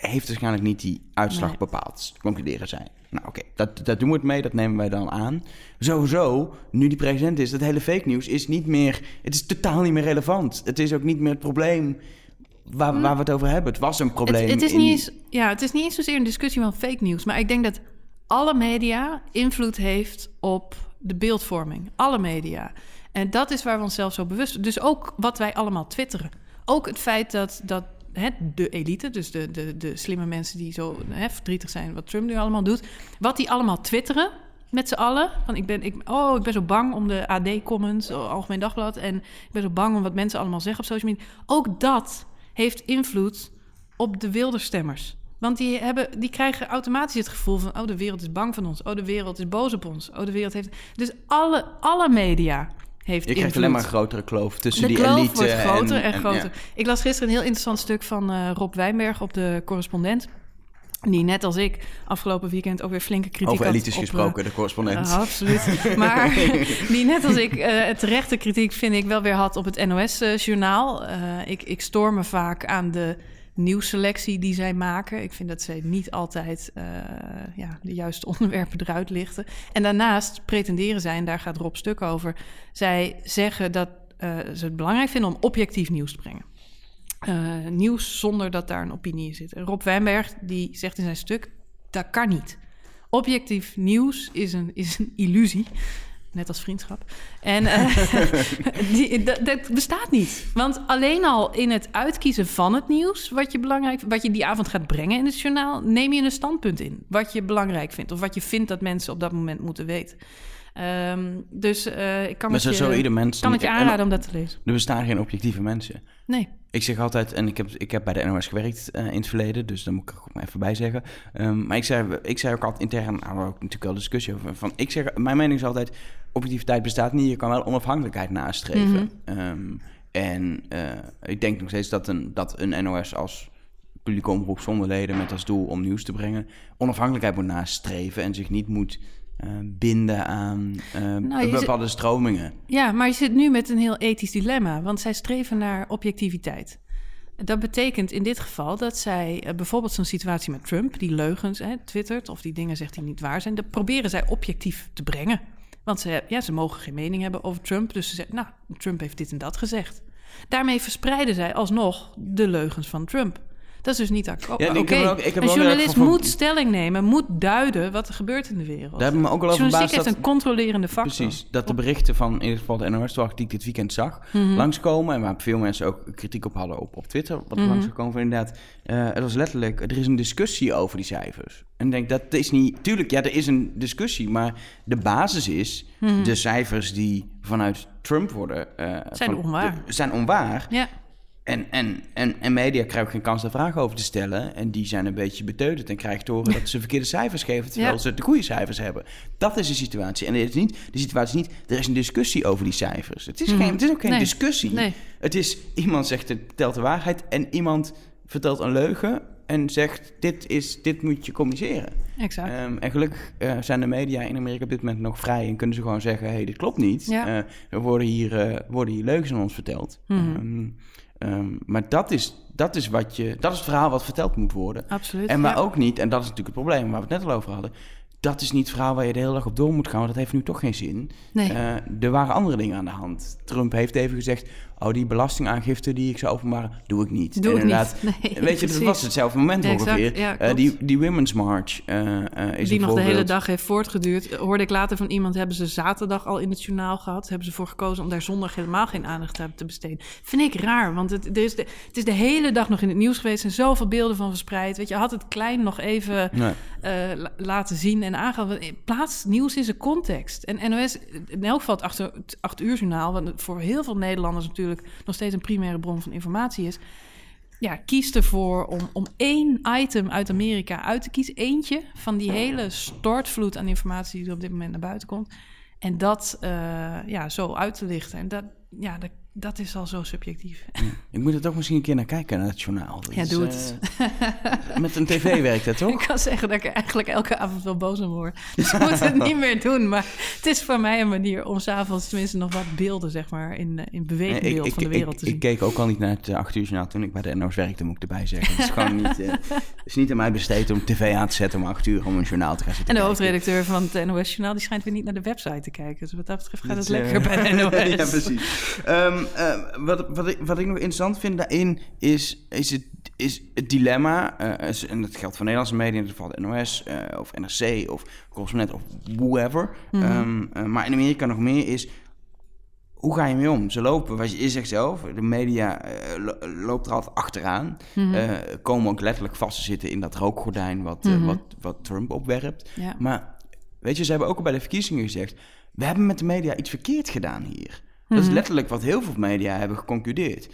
heeft waarschijnlijk niet die uitslag bepaald, concluderen zij. Nou oké, dat, dat doen we het mee, dat nemen wij dan aan. Sowieso, nu die president is, dat hele fake nieuws is niet meer... Het is totaal niet meer relevant. Het is ook niet meer het probleem waar, hm. waar we het over hebben. Het was een probleem. Het, het is niet eens, ja, het is niet eens zozeer een discussie van fake nieuws. Maar ik denk dat alle media invloed heeft op de beeldvorming. Alle media. En dat is waar we onszelf zo bewust... Dus ook wat wij allemaal twitteren. Ook het feit dat, dat hè, de elite, dus de, de, de slimme mensen die zo hè, verdrietig zijn wat Trump nu allemaal doet, wat die allemaal twitteren met z'n allen. Van ik ben, ik, oh, ik ben zo bang om de AD-comments, Algemeen Dagblad, en ik ben zo bang om wat mensen allemaal zeggen op social media. Ook dat heeft invloed op de wilde stemmers. Want die, hebben, die krijgen automatisch het gevoel van... oh, de wereld is bang van ons. Oh, de wereld is boos op ons. Oh, de wereld heeft... Dus alle, alle media heeft Je krijgt alleen maar een grotere kloof tussen de die kloof elite wordt groter en, groter. Ik las gisteren een heel interessant stuk van uh, Rob Wijnberg op de correspondent. Die net als ik afgelopen weekend ook weer flinke kritiek Over elites had op, gesproken, de correspondent. Uh, absoluut. *laughs* maar die net als ik uh, terechte kritiek vind ik wel weer had op het NOS-journaal. ik, ik stoor me vaak aan de nieuwsselectie die zij maken. Ik vind dat zij niet altijd uh, ja, de juiste *laughs* onderwerpen eruit lichten. En daarnaast pretenderen zij, en daar gaat Rob Stuk over... zij zeggen dat uh, ze het belangrijk vinden om objectief nieuws te brengen. Uh, nieuws zonder dat daar een opinie in zit. Rob Wijnberg die zegt in zijn stuk, dat kan niet. Objectief nieuws is een, is een illusie net als vriendschap. En uh, *laughs* die, dat, bestaat niet. Want alleen al in het uitkiezen van het nieuws, wat je belangrijk, wat je die avond gaat brengen in het journaal, neem je een standpunt in. Wat je belangrijk vindt of wat je vindt dat mensen op dat moment moeten weten. Um, dus uh, ik kan, het je, zo ieder mens, kan het je aanraden om dat te lezen. Er bestaan geen objectieve mensen. Nee. Ik zeg altijd, en ik heb, ik heb bij de NOS gewerkt uh, in het verleden, dus daar moet ik ook maar even bij zeggen. Um, maar ik zei, ik zei ook altijd intern, nou, ook natuurlijk wel discussie over. Van, ik zeg, mijn mening is altijd, objectiviteit bestaat niet, je kan wel onafhankelijkheid nastreven. Mm um, en uh, ik denk nog steeds dat een, dat een NOS als publieke omroep zonder leden met als doel om nieuws te brengen, onafhankelijkheid moet nastreven en zich niet moet uh, binden aan uh, nou, bepaalde stromingen. Ja, maar je zit nu met een heel ethisch dilemma, want zij streven naar objectiviteit. Dat betekent in dit geval dat zij uh, bijvoorbeeld zo'n situatie met Trump, die leugens hè, twittert of die dingen zegt die niet waar zijn, dat proberen zij objectief te brengen. Want ze, ja, ze mogen geen mening hebben over Trump, dus ze zeggen, nou, Trump heeft dit en dat gezegd. Daarmee verspreiden zij alsnog de leugens van Trump. Dat is dus niet akkoord. Ja, Een journalist van- moet stelling nemen, moet duiden wat er gebeurt in de wereld. Daar hebben we me ook wel over heeft dat... een controlerende factor. Precies, dat de berichten van in ieder geval de NOS, die ik dit weekend zag, Mhm. langskomen. En waar veel mensen ook kritiek op hadden op, op Twitter, wat langsgekomen van inderdaad. eh, het was letterlijk, er is een discussie over die cijfers. En ik denk, dat is niet... Tuurlijk, ja, er is een discussie, maar de basis is... Mhm. de cijfers die vanuit Trump worden... eh, Zijn van- onwaar. de- zijn onwaar. Ja, En, en, en, en media krijgen geen kans daar vragen over te stellen. En die zijn een beetje beteuterd en krijgen te horen dat ze verkeerde cijfers geven, terwijl Ja. ze de goede cijfers hebben. Dat is de situatie. En het is niet, de situatie is niet, er is een discussie over die cijfers. Het is, Mhm. geen, het is ook geen Nee. discussie. nee. Het is, iemand zegt, het vertelt de waarheid en iemand vertelt een leugen en zegt, dit, is, dit moet je communiceren. Exact. Ehm, en gelukkig eh, zijn de media in Amerika op dit moment nog vrij en kunnen ze gewoon zeggen: hé, hey, dit klopt niet. Ja. Eh, er worden hier, eh, worden hier leugens aan ons verteld. Ehm, ehm, maar dat is, dat, is wat je, dat is het verhaal wat verteld moet worden. Absoluut. En maar ja. ook niet, en dat is natuurlijk het probleem waar we het net al over hadden. Dat is niet het verhaal waar je de hele dag op door moet gaan, want dat heeft nu toch geen zin. Nee. Eh, er waren andere dingen aan de hand. Trump heeft even gezegd: Oh, die belastingaangifte die ik zou openbaren, doe ik niet. Doe en ik inderdaad, niet. *laughs* Nee, Weet je, dat was hetzelfde moment Ja, ongeveer. Ja, Eh, die, die Women's March eh, eh, is die een nog de hele dag heeft voortgeduurd. Hoorde ik later van iemand, hebben ze zaterdag al in het journaal gehad. Hebben ze voor gekozen om daar zondag helemaal geen aandacht aan te besteden. Vind ik raar, want het, er is de, het is de hele dag nog in het nieuws geweest. Zijn zoveel beelden van verspreid. Weet je, had het klein nog even Nee. laten zien en aangaan. Plaats nieuws in zijn context. En NOS, in elk geval het acht, acht uur journaal... wat voor heel veel Nederlanders natuurlijk nog steeds een primaire bron van informatie is... Ja, kies ervoor om, om één item uit Amerika uit te kiezen. Eentje van die hele stortvloed aan informatie die er op dit moment naar buiten komt. En dat eh, ja, zo uit te lichten. En dat, ja, dat, dat is al zo subjectief. Ik moet er toch misschien een keer naar kijken, naar het journaal. Ja, is, doe het. eh, *laughs* met een tv werkt dat *laughs* Ik toch? kan zeggen dat ik er eigenlijk elke avond wel boos om word. *laughs* Dus ik moet het niet meer doen. Maar het is voor mij een manier om s'avonds tenminste nog wat beelden, zeg maar, in, eh, in bewegingbeeld ik, van de wereld ik, te ik zien. keek ook al niet naar het uh, 8 uur journaal toen ik bij de NOS werkte, moet ik erbij zeggen. Het is gewoon niet, eh, het is niet aan mij besteed om tv aan te zetten om 8 uur om een journaal te gaan zitten en de hoofdredacteur van het NOS-journaal, die schijnt weer niet naar de website te kijken. Dus wat dat betreft gaat het lekker eh, bij de NOS. ja, precies. Ehm, eh, wat, wat, ik, wat ik nog interessant vind daarin is, is, het, is het dilemma. eh, is- en dat geldt voor Nederlandse media, in dit geval de NOS eh, of NRC of Correspondent of whoever. Ehm, eh, maar in Amerika nog meer is. Hoe ga je mee om? Ze lopen, wat je zegt zelf, de media lo- loopt er altijd achteraan. Eh, komen ook letterlijk vast te zitten in dat rookgordijn wat, Mhm. wat, wat Trump opwerpt. ja. Maar weet je, ze hebben ook al bij de verkiezingen gezegd... we hebben met de media iets verkeerd gedaan hier. Dat is Mhm. letterlijk wat heel veel media hebben geconcludeerd.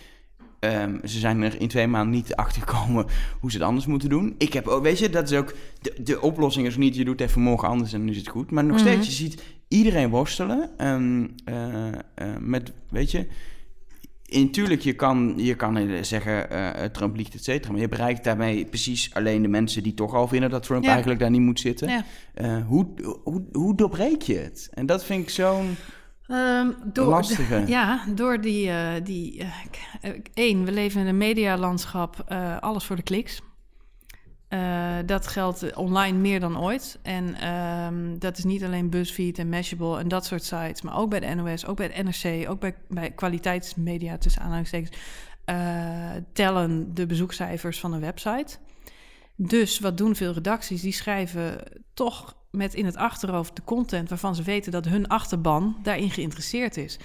Ehm, ze zijn er in twee maanden niet *laughs* achter gekomen hoe ze het anders moeten doen. Ik heb ook, weet je, dat is ook... De, de oplossing is niet, je doet even morgen anders en dan is het goed. Maar nog Mhm. steeds, je ziet iedereen worstelen ehm, eh, eh, met, weet je... En tuurlijk, je kan, je kan eh, zeggen Trump liegt, et cetera. Maar je bereikt daarmee precies alleen de mensen die toch al vinden dat Trump Ja. eigenlijk daar niet moet zitten. Ja. Hoe, hoe, hoe doorbreek je het? En dat vind ik zo'n Ehm, door, lastige. *laughs* Ja, door die... eh, die eh, eh, één, we leven in een medialandschap, alles voor de kliks. Dat geldt online meer dan ooit. En ehm, dat is niet alleen BuzzFeed en Mashable en dat soort sites... maar ook bij de NOS, ook bij het NRC... ook bij, bij kwaliteitsmedia tussen aanhalingstekens... tellen de bezoekcijfers van een website. Dus wat doen veel redacties? Die schrijven toch met in het achterhoofd de content... waarvan ze weten dat hun achterban daarin geïnteresseerd is...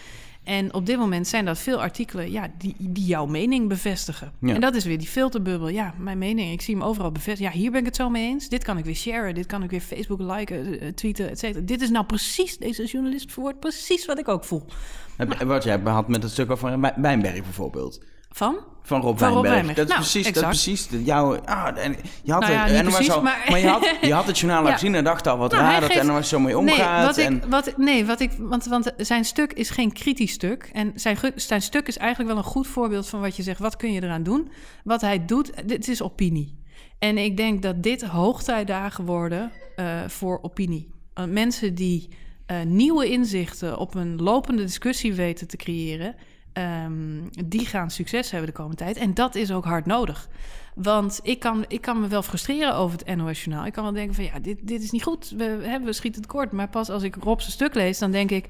En op dit moment zijn dat veel artikelen ja, die, die jouw mening bevestigen. Ja. En dat is weer die filterbubbel. Ja, mijn mening, ik zie hem overal bevestigen. Ja, hier ben ik het zo mee eens. Dit kan ik weer sharen. Dit kan ik weer Facebook liken, eh, tweeten, et cetera. Dit is nou precies, deze journalist verwoordt precies wat ik ook voel. Wat jij had met het stuk Wij- Wijnberg bijvoorbeeld. Van? Van Rob Van Rob Wijnberg. Wijnberg. Dat is Nou, precies, dat is precies de, jouw... Ah, en, je had Nou ja, het, precies, al- maar- je had, je had het *laughs* journaal al Ja. gezien en dacht al wat Nou, raar dat geeft- NOS zo mee omgaat. Nee, wat en, ik, wat, nee wat ik, want, want zijn stuk is geen kritisch stuk. En zijn, zijn stuk is eigenlijk wel een goed voorbeeld van wat je zegt. Wat kun je eraan doen? Wat hij doet, dit is opinie. En ik denk dat dit hoogtijdagen worden eh, voor opinie. Eh, mensen die eh, nieuwe inzichten op een lopende discussie weten te creëren... ehm, die gaan succes hebben de komende tijd. En dat is ook hard nodig. Want ik kan, ik kan me wel frustreren over het NOS-journaal. Ik kan wel denken van, ja, dit, dit is niet goed. We, hè, we schieten het kort. Maar pas als ik Rob zijn stuk lees, dan denk ik...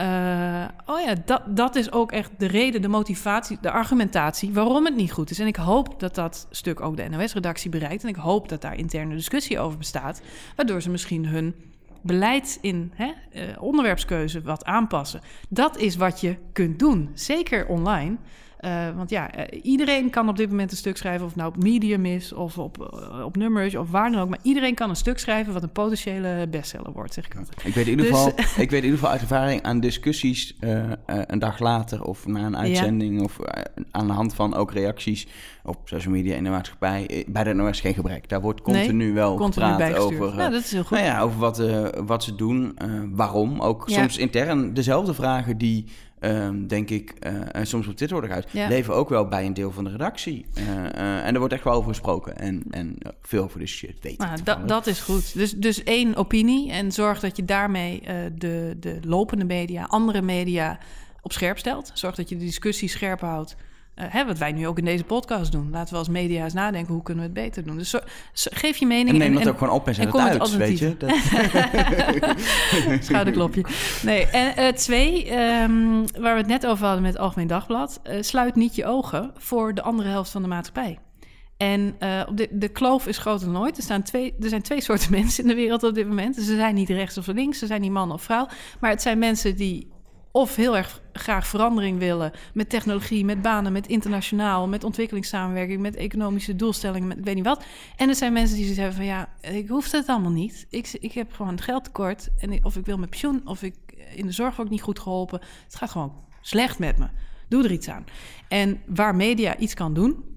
Uh, oh ja, dat, dat is ook echt de reden, de motivatie, de argumentatie waarom het niet goed is. En ik hoop dat dat stuk ook de NOS-redactie bereikt. En ik hoop dat daar interne discussie over bestaat. Waardoor ze misschien hun beleid in hè, uh, onderwerpskeuze wat aanpassen. Dat is wat je kunt doen, zeker online. Uh, want ja, uh, iedereen kan op dit moment een stuk schrijven, of nou op Medium is, of op, uh, op Numbers, of waar dan ook. Maar iedereen kan een stuk schrijven wat een potentiële bestseller wordt, zeg ik altijd. Ik weet in ieder, dus, geval, ik weet in ieder geval uit ervaring aan discussies een dag later, of na een uitzending, ja. of aan de hand van ook reacties op social media in de maatschappij, bij de NOS geen gebrek. Daar wordt continu nee, wel continu gepraat over, ja, dat is heel goed. Nou ja, over wat, wat ze doen, waarom. Ook soms intern dezelfde vragen die... Um, denk ik, uh, en soms op Twitter worden uit, ja. leven ook wel bij een deel van de redactie. Uh, uh, en er wordt echt wel over gesproken en, en veel over de shit weten. Nou, dat, dat is goed. Dus, dus één opinie en zorg dat je daarmee de, de lopende media, andere media op scherp stelt. Zorg dat je de discussie scherp houdt. Uh, hè, wat wij nu ook in deze podcast doen. Laten we als media eens nadenken, hoe kunnen we het beter doen? Dus zo, zo, geef je mening. En neem dat en, ook gewoon op en zet en het uit, weet je. Dat... *laughs* Schouderklopje. Nee, en uh, twee, um, waar we het net over hadden met het Algemeen Dagblad. Uh, sluit niet je ogen voor de andere helft van de maatschappij. En uh, de, de kloof is groter dan ooit. Er, staan twee, er zijn twee soorten *laughs* mensen in de wereld op dit moment. Ze zijn niet rechts of links, ze zijn niet man of vrouw. Maar het zijn mensen die of heel erg graag verandering willen met technologie, met banen, met internationaal, met ontwikkelingssamenwerking, met economische doelstellingen, met weet niet wat. En er zijn mensen die zeggen van ja, ik hoef het allemaal niet. Ik, ik heb gewoon geldtekort en of ik wil mijn pensioen of ik in de zorg ook niet goed geholpen. Het gaat gewoon slecht met me. Doe er iets aan. En waar media iets kan doen,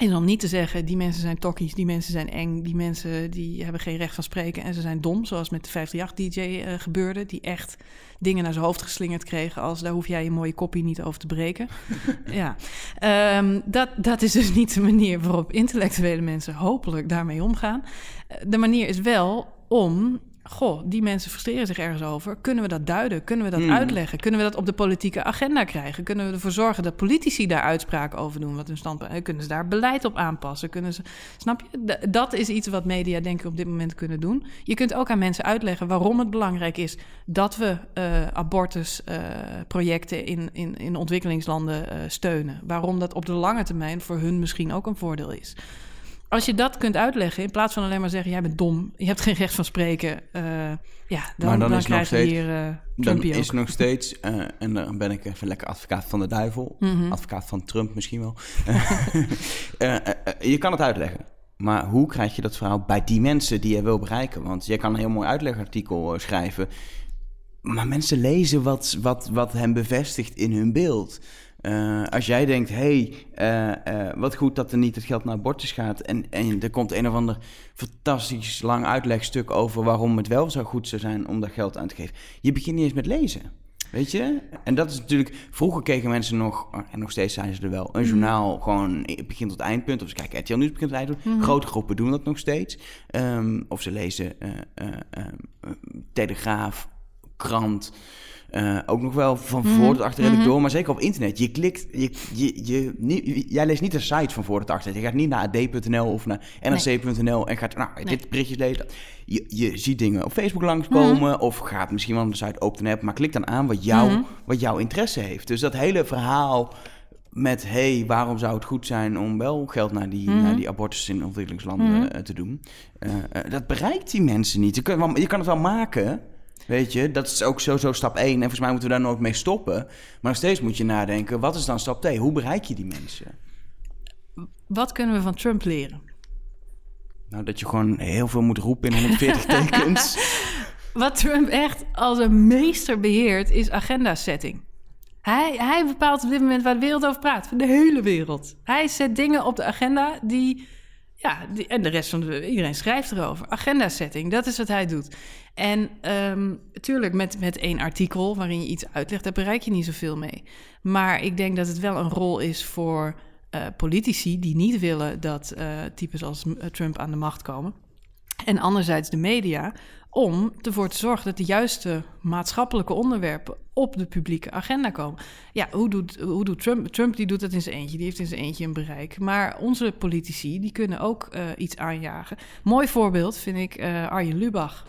en dan niet te zeggen, die mensen zijn tokkies, die mensen zijn eng, die mensen die hebben geen recht van spreken en ze zijn dom, zoals met de 538-DJ uh, gebeurde, die echt dingen naar zijn hoofd geslingerd kregen als daar hoef jij je mooie kopie niet over te breken. *laughs* ja, um, dat, dat is dus *laughs* niet de manier waarop intellectuele mensen hopelijk daarmee omgaan. De manier is wel om goh, die mensen frustreren zich ergens over. Kunnen we dat duiden? Kunnen we dat Hmm. uitleggen? Kunnen we dat op de politieke agenda krijgen? Kunnen we ervoor zorgen dat politici daar uitspraken over doen? Wat hun standpunt eh, Kunnen ze daar beleid op aanpassen? Kunnen ze, snap je? Dat is iets wat media denk ik op dit moment kunnen doen. Je kunt ook aan mensen uitleggen waarom het belangrijk is dat we uh, abortusprojecten uh, in, in, in ontwikkelingslanden uh, steunen. Waarom dat op de lange termijn voor hun misschien ook een voordeel is als je dat kunt uitleggen, in plaats van alleen maar zeggen: jij bent dom, je hebt geen recht van spreken, uh, ja, dan, maar dan, dan is krijg steeds, je hier. Uh, dan is nog steeds, uh, en dan ben ik even lekker advocaat van de duivel, Mhm. mm -hmm. advocaat van Trump misschien wel. *laughs* Eh, je kan het uitleggen. Maar hoe krijg je dat verhaal bij die mensen die je wil bereiken? Want je kan een heel mooi uitlegartikel eh, schrijven. Maar mensen lezen wat, wat, wat hen bevestigt in hun beeld. Uh, als jij denkt, hé, hey, uh, uh, wat goed dat er niet het geld naar abortus gaat... En, en er komt een of ander fantastisch lang uitlegstuk over... waarom het wel zo goed zou zijn om dat geld aan te geven. Je begint niet eens met lezen, weet je? En dat is natuurlijk... Vroeger keken mensen nog, en nog steeds zijn ze er wel... een journaal mm. gewoon begin tot eindpunt. Of ze kijken RTL Nieuws begin tot eindpunt. Mm. Grote groepen doen dat nog steeds. Um, of ze lezen Telegraaf, krant... Uh, ook nog wel van voor tot achter mm -hmm. door, maar zeker op internet. Je klikt, je, je, je, niet, jij leest niet de site van voor tot achter. Je gaat niet naar ad.nl of naar nrc.nl nee. en gaat, nou, nee. dit berichtje lezen. Je, je ziet dingen op Facebook langskomen mm -hmm. of gaat misschien wel de site open app, maar klik dan aan wat, jou, mm -hmm. wat jouw interesse heeft. Dus dat hele verhaal met, hey, waarom zou het goed zijn om wel geld naar die, naar die abortus in ontwikkelingslanden uh, te doen? Uh, dat bereikt die mensen niet. Je kan, je kan het wel maken... Weet je, dat is ook sowieso stap 1. En volgens mij moeten we daar nooit mee stoppen. Maar nog steeds moet je nadenken, wat is dan stap 2? Hoe bereik je die mensen? Wat kunnen we van Trump leren? Nou, dat je gewoon heel veel moet roepen in 140 *laughs* tekens. Wat Trump echt als een meester beheert, is agenda-setting. Hij, hij bepaalt op dit moment waar de wereld over praat. De hele wereld. Hij zet dingen op de agenda die... Ja, die, en de rest van de, iedereen schrijft erover. Agenda-setting, dat is wat hij doet. En um, tuurlijk, met, met één artikel waarin je iets uitlegt, daar bereik je niet zoveel mee. Maar ik denk dat het wel een rol is voor uh, politici die niet willen dat uh, types als Trump aan de macht komen. En anderzijds de media, om ervoor te zorgen dat de juiste maatschappelijke onderwerpen op de publieke agenda komen. Ja, hoe doet, hoe doet Trump? Trump die doet dat in zijn eentje, die heeft in zijn eentje een bereik. Maar onze politici, die kunnen ook iets aanjagen. Mooi voorbeeld vind ik Arjen Lubach.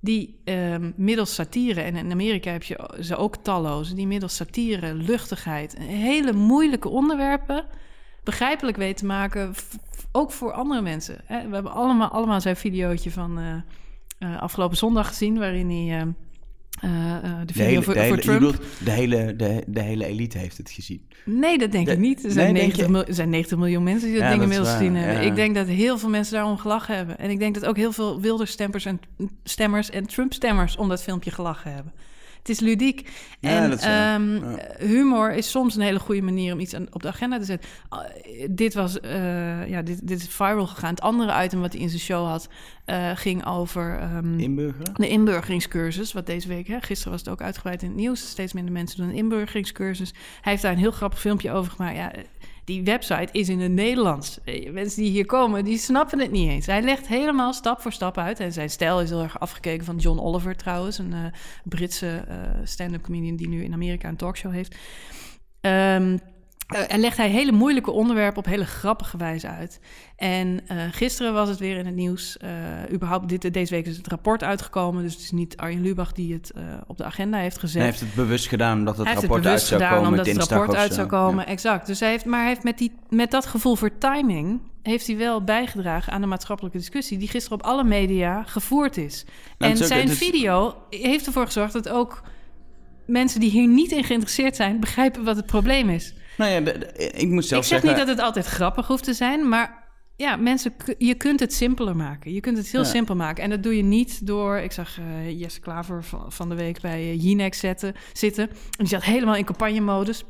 Die ehm, middels satire, en in Amerika heb je ze ook talloze, die middels satire, luchtigheid, hele moeilijke onderwerpen begrijpelijk weten te maken, ook voor andere mensen. We hebben allemaal, allemaal zijn videootje van uh, uh, afgelopen zondag gezien, waarin hij uh, de video hele, voor, de hele, voor Trump... Bedoelt, de, hele, de, de hele elite heeft het gezien. Nee, dat denk de, ik niet. Er zijn, nee, 90 mil, er zijn 90 miljoen mensen die dat ja, ding inmiddels gezien hebben. Ja. Ik denk dat heel veel mensen daarom gelachen hebben. En ik denk dat ook heel veel Wilders-stemmers en, stemmers en Trump-stemmers om dat filmpje gelachen hebben. Het is ludiek. Ja, en um, ja. humor is soms een hele goede manier om iets aan, op de agenda te zetten. Uh, dit, was, uh, ja, dit, dit is viral gegaan. Het andere item wat hij in zijn show had, uh, ging over... Um, Inburgeren? De inburgeringscursus, wat deze week... Hè, gisteren was het ook uitgebreid in het nieuws. Steeds minder mensen doen een inburgeringscursus. Hij heeft daar een heel grappig filmpje over gemaakt. Ja, die website is in het Nederlands. Mensen die hier komen, die snappen het niet eens. Hij legt helemaal stap voor stap uit. En zijn stijl is heel erg afgekeken van John Oliver trouwens... een uh, Britse uh, stand-up comedian die nu in Amerika een talkshow heeft... Um, uh, en legt hij hele moeilijke onderwerpen op hele grappige wijze uit. En uh, gisteren was het weer in het nieuws. Uh, überhaupt, dit, deze week is het rapport uitgekomen. Dus het is niet Arjen Lubach die het op de agenda heeft gezet. Hij heeft het bewust gedaan dat het hij rapport het uit zou gedaan, komen. Omdat het rapport uit zo. zou komen, ja. exact. Dus hij heeft, maar hij heeft met, die, met dat gevoel voor timing... heeft hij wel bijgedragen aan de maatschappelijke discussie... die gisteren op alle media gevoerd is. Nou, en ook, zijn is... video heeft ervoor gezorgd dat ook mensen die hier niet in geïnteresseerd zijn... begrijpen wat het probleem is. Nou ja, de, de, ik moet zelf Ik zeg zeggen... niet dat het altijd grappig hoeft te zijn, maar ja, mensen, je kunt het simpeler maken. Je kunt het heel Ja. simpel maken. En dat doe je niet door... Ik zag uh, Jesse Klaver van, van de week bij uh, Jinex zetten, zitten. En die zat helemaal in campagnemodus.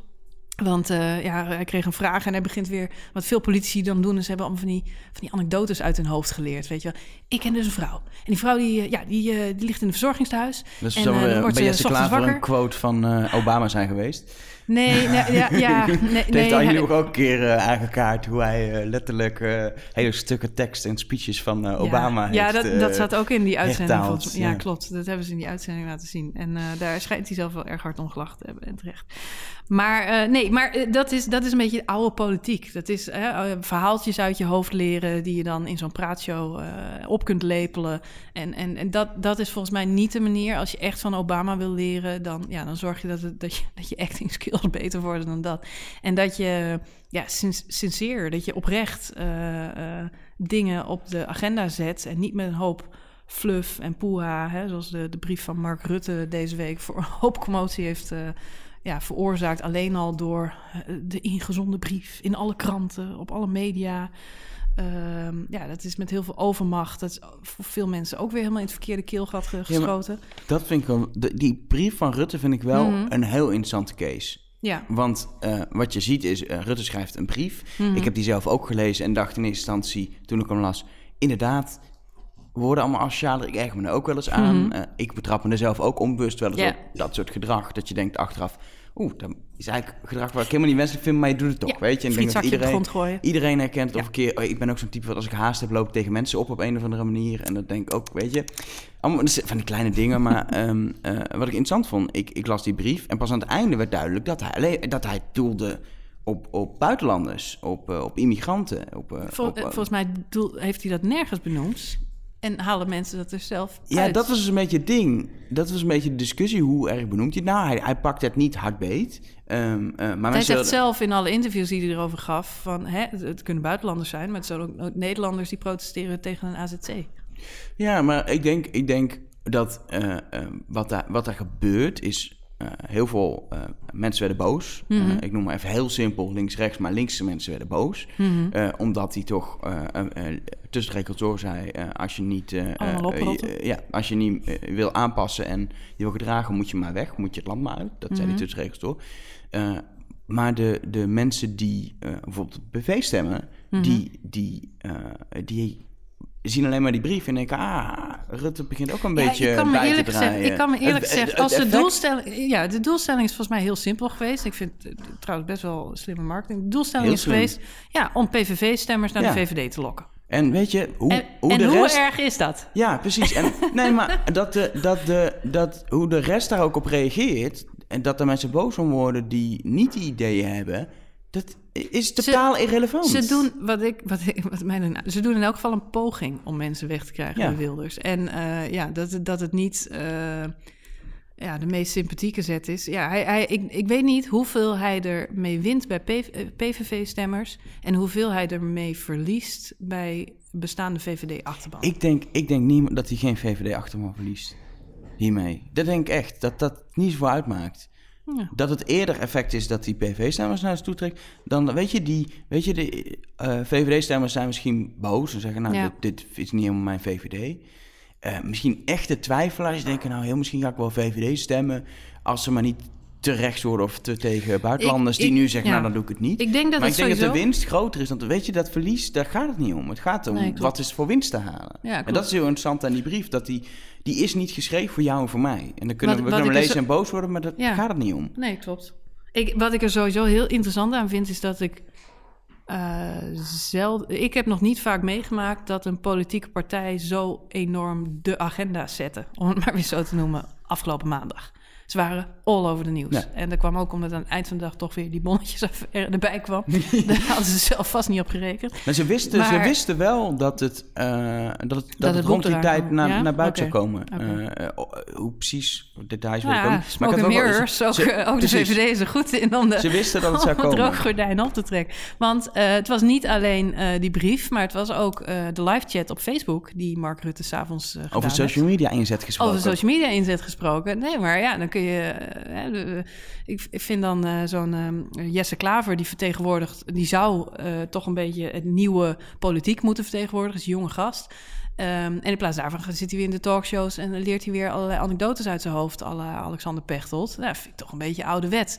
Want uh, ja, hij kreeg een vraag en hij begint weer... Wat veel politici dan doen, is ze hebben allemaal van die, van die anekdotes uit hun hoofd geleerd. Weet je wel. Ik ken dus een vrouw. En die vrouw die, ja, die, uh, die ligt in een verzorgingstehuis. Dus en, uh, wordt bij Jesse Klaver wakker. een quote van Obama zijn geweest? Nee, nee ja, ja, *laughs* nee, nee, heeft hij- ook een keer uh, aangekaart hoe hij uh, letterlijk uh, hele stukken tekst en speeches van Obama ja, heeft Ja, dat, dat zat ook in die uitzending. volgens. Ja, klopt. Dat hebben ze in die uitzending laten zien. En daar schijnt hij zelf wel erg hard om gelachen te hebben. En terecht. Maar nee, maar dat, is, dat is een beetje oude politiek. Dat is verhaaltjes uit je hoofd leren... die je dan in zo'n praatshow op kunt lepelen. En, en, en dat, dat is volgens mij niet de manier. Als je echt van Obama wil leren... dan, ja, dan zorg je dat, het, dat, je dat je acting skills beter worden dan dat. En dat je ja, sin sincere, dat je oprecht uh, uh, dingen op de agenda zet... en niet met een hoop fluff en poeha... Hè, zoals de, de brief van Mark Rutte deze week... voor een hoop commotie heeft... Uh, ja, veroorzaakt alleen al door eh, de ingezonde brief in alle kranten, op alle media. Uh, ja, dat is met heel veel overmacht. Dat is voor veel mensen ook weer helemaal in het verkeerde keelgat geschoten. Ja, dat vind ik wel. De, die brief van Rutte vind ik wel mm -hmm. een heel interessante case. Ja. Want uh, wat je ziet is, uh, Rutte schrijft een brief. Mm -hmm. Ik heb die zelf ook gelezen en dacht in eerste instantie, toen ik hem las, inderdaad, we worden allemaal asocialer. Ik erg me er ook wel eens aan. Mm -hmm. uh, ik betrap me er zelf ook onbewust wel eens op dat soort gedrag. Dat je denkt achteraf, oeh, dat is eigenlijk gedrag waar ik helemaal niet wenselijk vind, maar je doet het toch, ja. weet je? En ik denk dat iedereen, iedereen herkent het. Of een keer, oh, ik ben ook zo'n type wat als ik haast heb, loop ik tegen mensen op op een of andere manier. En dat denk ik ook, weet je, allemaal van die kleine dingen. Maar um, *laughs* uh, wat ik interessant vond, ik, ik las die brief en pas aan het einde werd duidelijk dat hij, alleen, dat hij doelde op, op buitenlanders, op, uh, op immigranten. Op, Vol, op, volgens mij doel, heeft hij dat nergens benoemd. En halen mensen dat er zelf Ja, uit. dat was dus een beetje het ding. Dat was een beetje de discussie. Hoe erg benoemt hij het nou? Hij, hij pakt het niet hard beet. Um, uh, maar hij zegt zelf in alle interviews die hij erover gaf... van hè, het, kunnen buitenlanders zijn... maar het zijn ook, ook Nederlanders die protesteren tegen een AZC. Ja, maar ik denk, ik denk dat uh, uh, wat, daar, wat daar gebeurt is... Uh, heel veel uh, mensen werden boos. Mm -hmm. uh, ik noem maar even heel simpel links-rechts, maar linkse mensen werden boos. Mm -hmm. uh, omdat hij toch tussen de regels door zei: als je niet, ja, als je niet wil aanpassen en je wil gedragen, moet je maar weg, moet je het land maar uit. Dat mm -hmm. zei hij tussen de regels door. maar de, de mensen die bijvoorbeeld BV stemmen, die, die, die zien alleen maar die brief en denken, ah, Rutte begint ook een ja, beetje ik kan me bij eerlijk te draaien. Ik kan me eerlijk zeggen, als de doelstelling... Ja, de doelstelling is volgens mij heel simpel geweest. Ik vind het trouwens best wel slimme marketing. De doelstelling heel is slim. geweest ja, om PVV-stemmers naar Ja. de VVD te lokken. En weet je, hoe, En, hoe en de hoe rest... erg is dat? Ja, precies. En, *laughs* nee, maar dat de, dat de, dat, hoe de rest daar ook op reageert... en dat er mensen boos om worden die niet die ideeën hebben... Dat is totaal irrelevant. Ze doen, wat ik, wat ik, wat mij dan, ze doen in elk geval een poging om mensen weg te krijgen Ja. bij Wilders. En eh, ja, dat, het- dat het niet eh, ja, de meest sympathieke zet is. Ja, hij, hij, ik, ik weet niet hoeveel hij ermee wint bij PV PVV-stemmers en hoeveel hij ermee verliest bij bestaande VVD-achterban. Ik denk, ik denk niet dat hij geen VVD-achterban verliest. Hiermee. Dat denk ik echt. Dat dat niet zoveel uitmaakt. Ja. Dat het eerder effect is dat die PV-stemmers naar ze toe trekt. Dan, weet je, die, weet je de eh, VVD-stemmers zijn misschien boos. En zeggen, nou, Ja. dit, dit is niet helemaal mijn VVD. Eh, misschien echte twijfelaars denken, nou, heel misschien ga ik wel VVD stemmen. Als ze maar niet te rechts worden of te tegen buitenlanders. Ik- die ik- nu zeggen, ja. nou, dan doe ik het niet. Ik denk dat maar ik denk dat de winst groter is. Want weet je, dat verlies, daar gaat het niet om. Het gaat om Nee, wat is voor winst te halen. Ja, en dat is heel interessant aan die brief. Dat die, die is niet geschreven voor jou en voor mij. En dan kunnen Wat- we wat kunnen lezen en boos worden, maar daar Ja. gaat het niet om. Nee, klopt. Ik, wat ik er sowieso heel interessant aan vind, is dat ik eh zelden. Ik heb nog niet vaak meegemaakt dat een politieke partij zo enorm de agenda zette, om het maar weer zo te noemen, afgelopen maandag. Ze waren all over de nieuws. Ja. En dat kwam ook omdat aan het eind van de dag toch weer die bonnetjes *laughs* er- erbij kwam. *laughs* Daar hadden ze zelf vast niet op gerekend. Maar ze wisten, ze Maar- wisten wel dat het, eh, dat het, dat het het rond die tijd naar, Ja? naar buiten zou komen. Eh, eh, hoe precies, details ik ja, niet. Maar smoke ik wel- mirrors, ook, ze- ook de. VVD is er goed in om de, Ze wisten dat het *laughs* zou komen. op te trekken. Want het was niet alleen die brief, maar het was ook de live chat op Facebook... die Mark Rutte s'avonds uh, Over social media inzet gesproken. Over social media inzet gesproken. Nee, maar ja, dan kun je... hè, ik, ik vind dan eh, zo'n eh, Jesse Klaver, die vertegenwoordigt... die zou eh, toch een beetje het nieuwe politiek moeten vertegenwoordigen. is een jonge gast. Ehm, en in plaats daarvan zit hij weer in de talkshows... en leert hij weer allerlei anekdotes uit zijn hoofd... la Alexander Pechtold. Nou, vind ik toch een beetje ouderwets.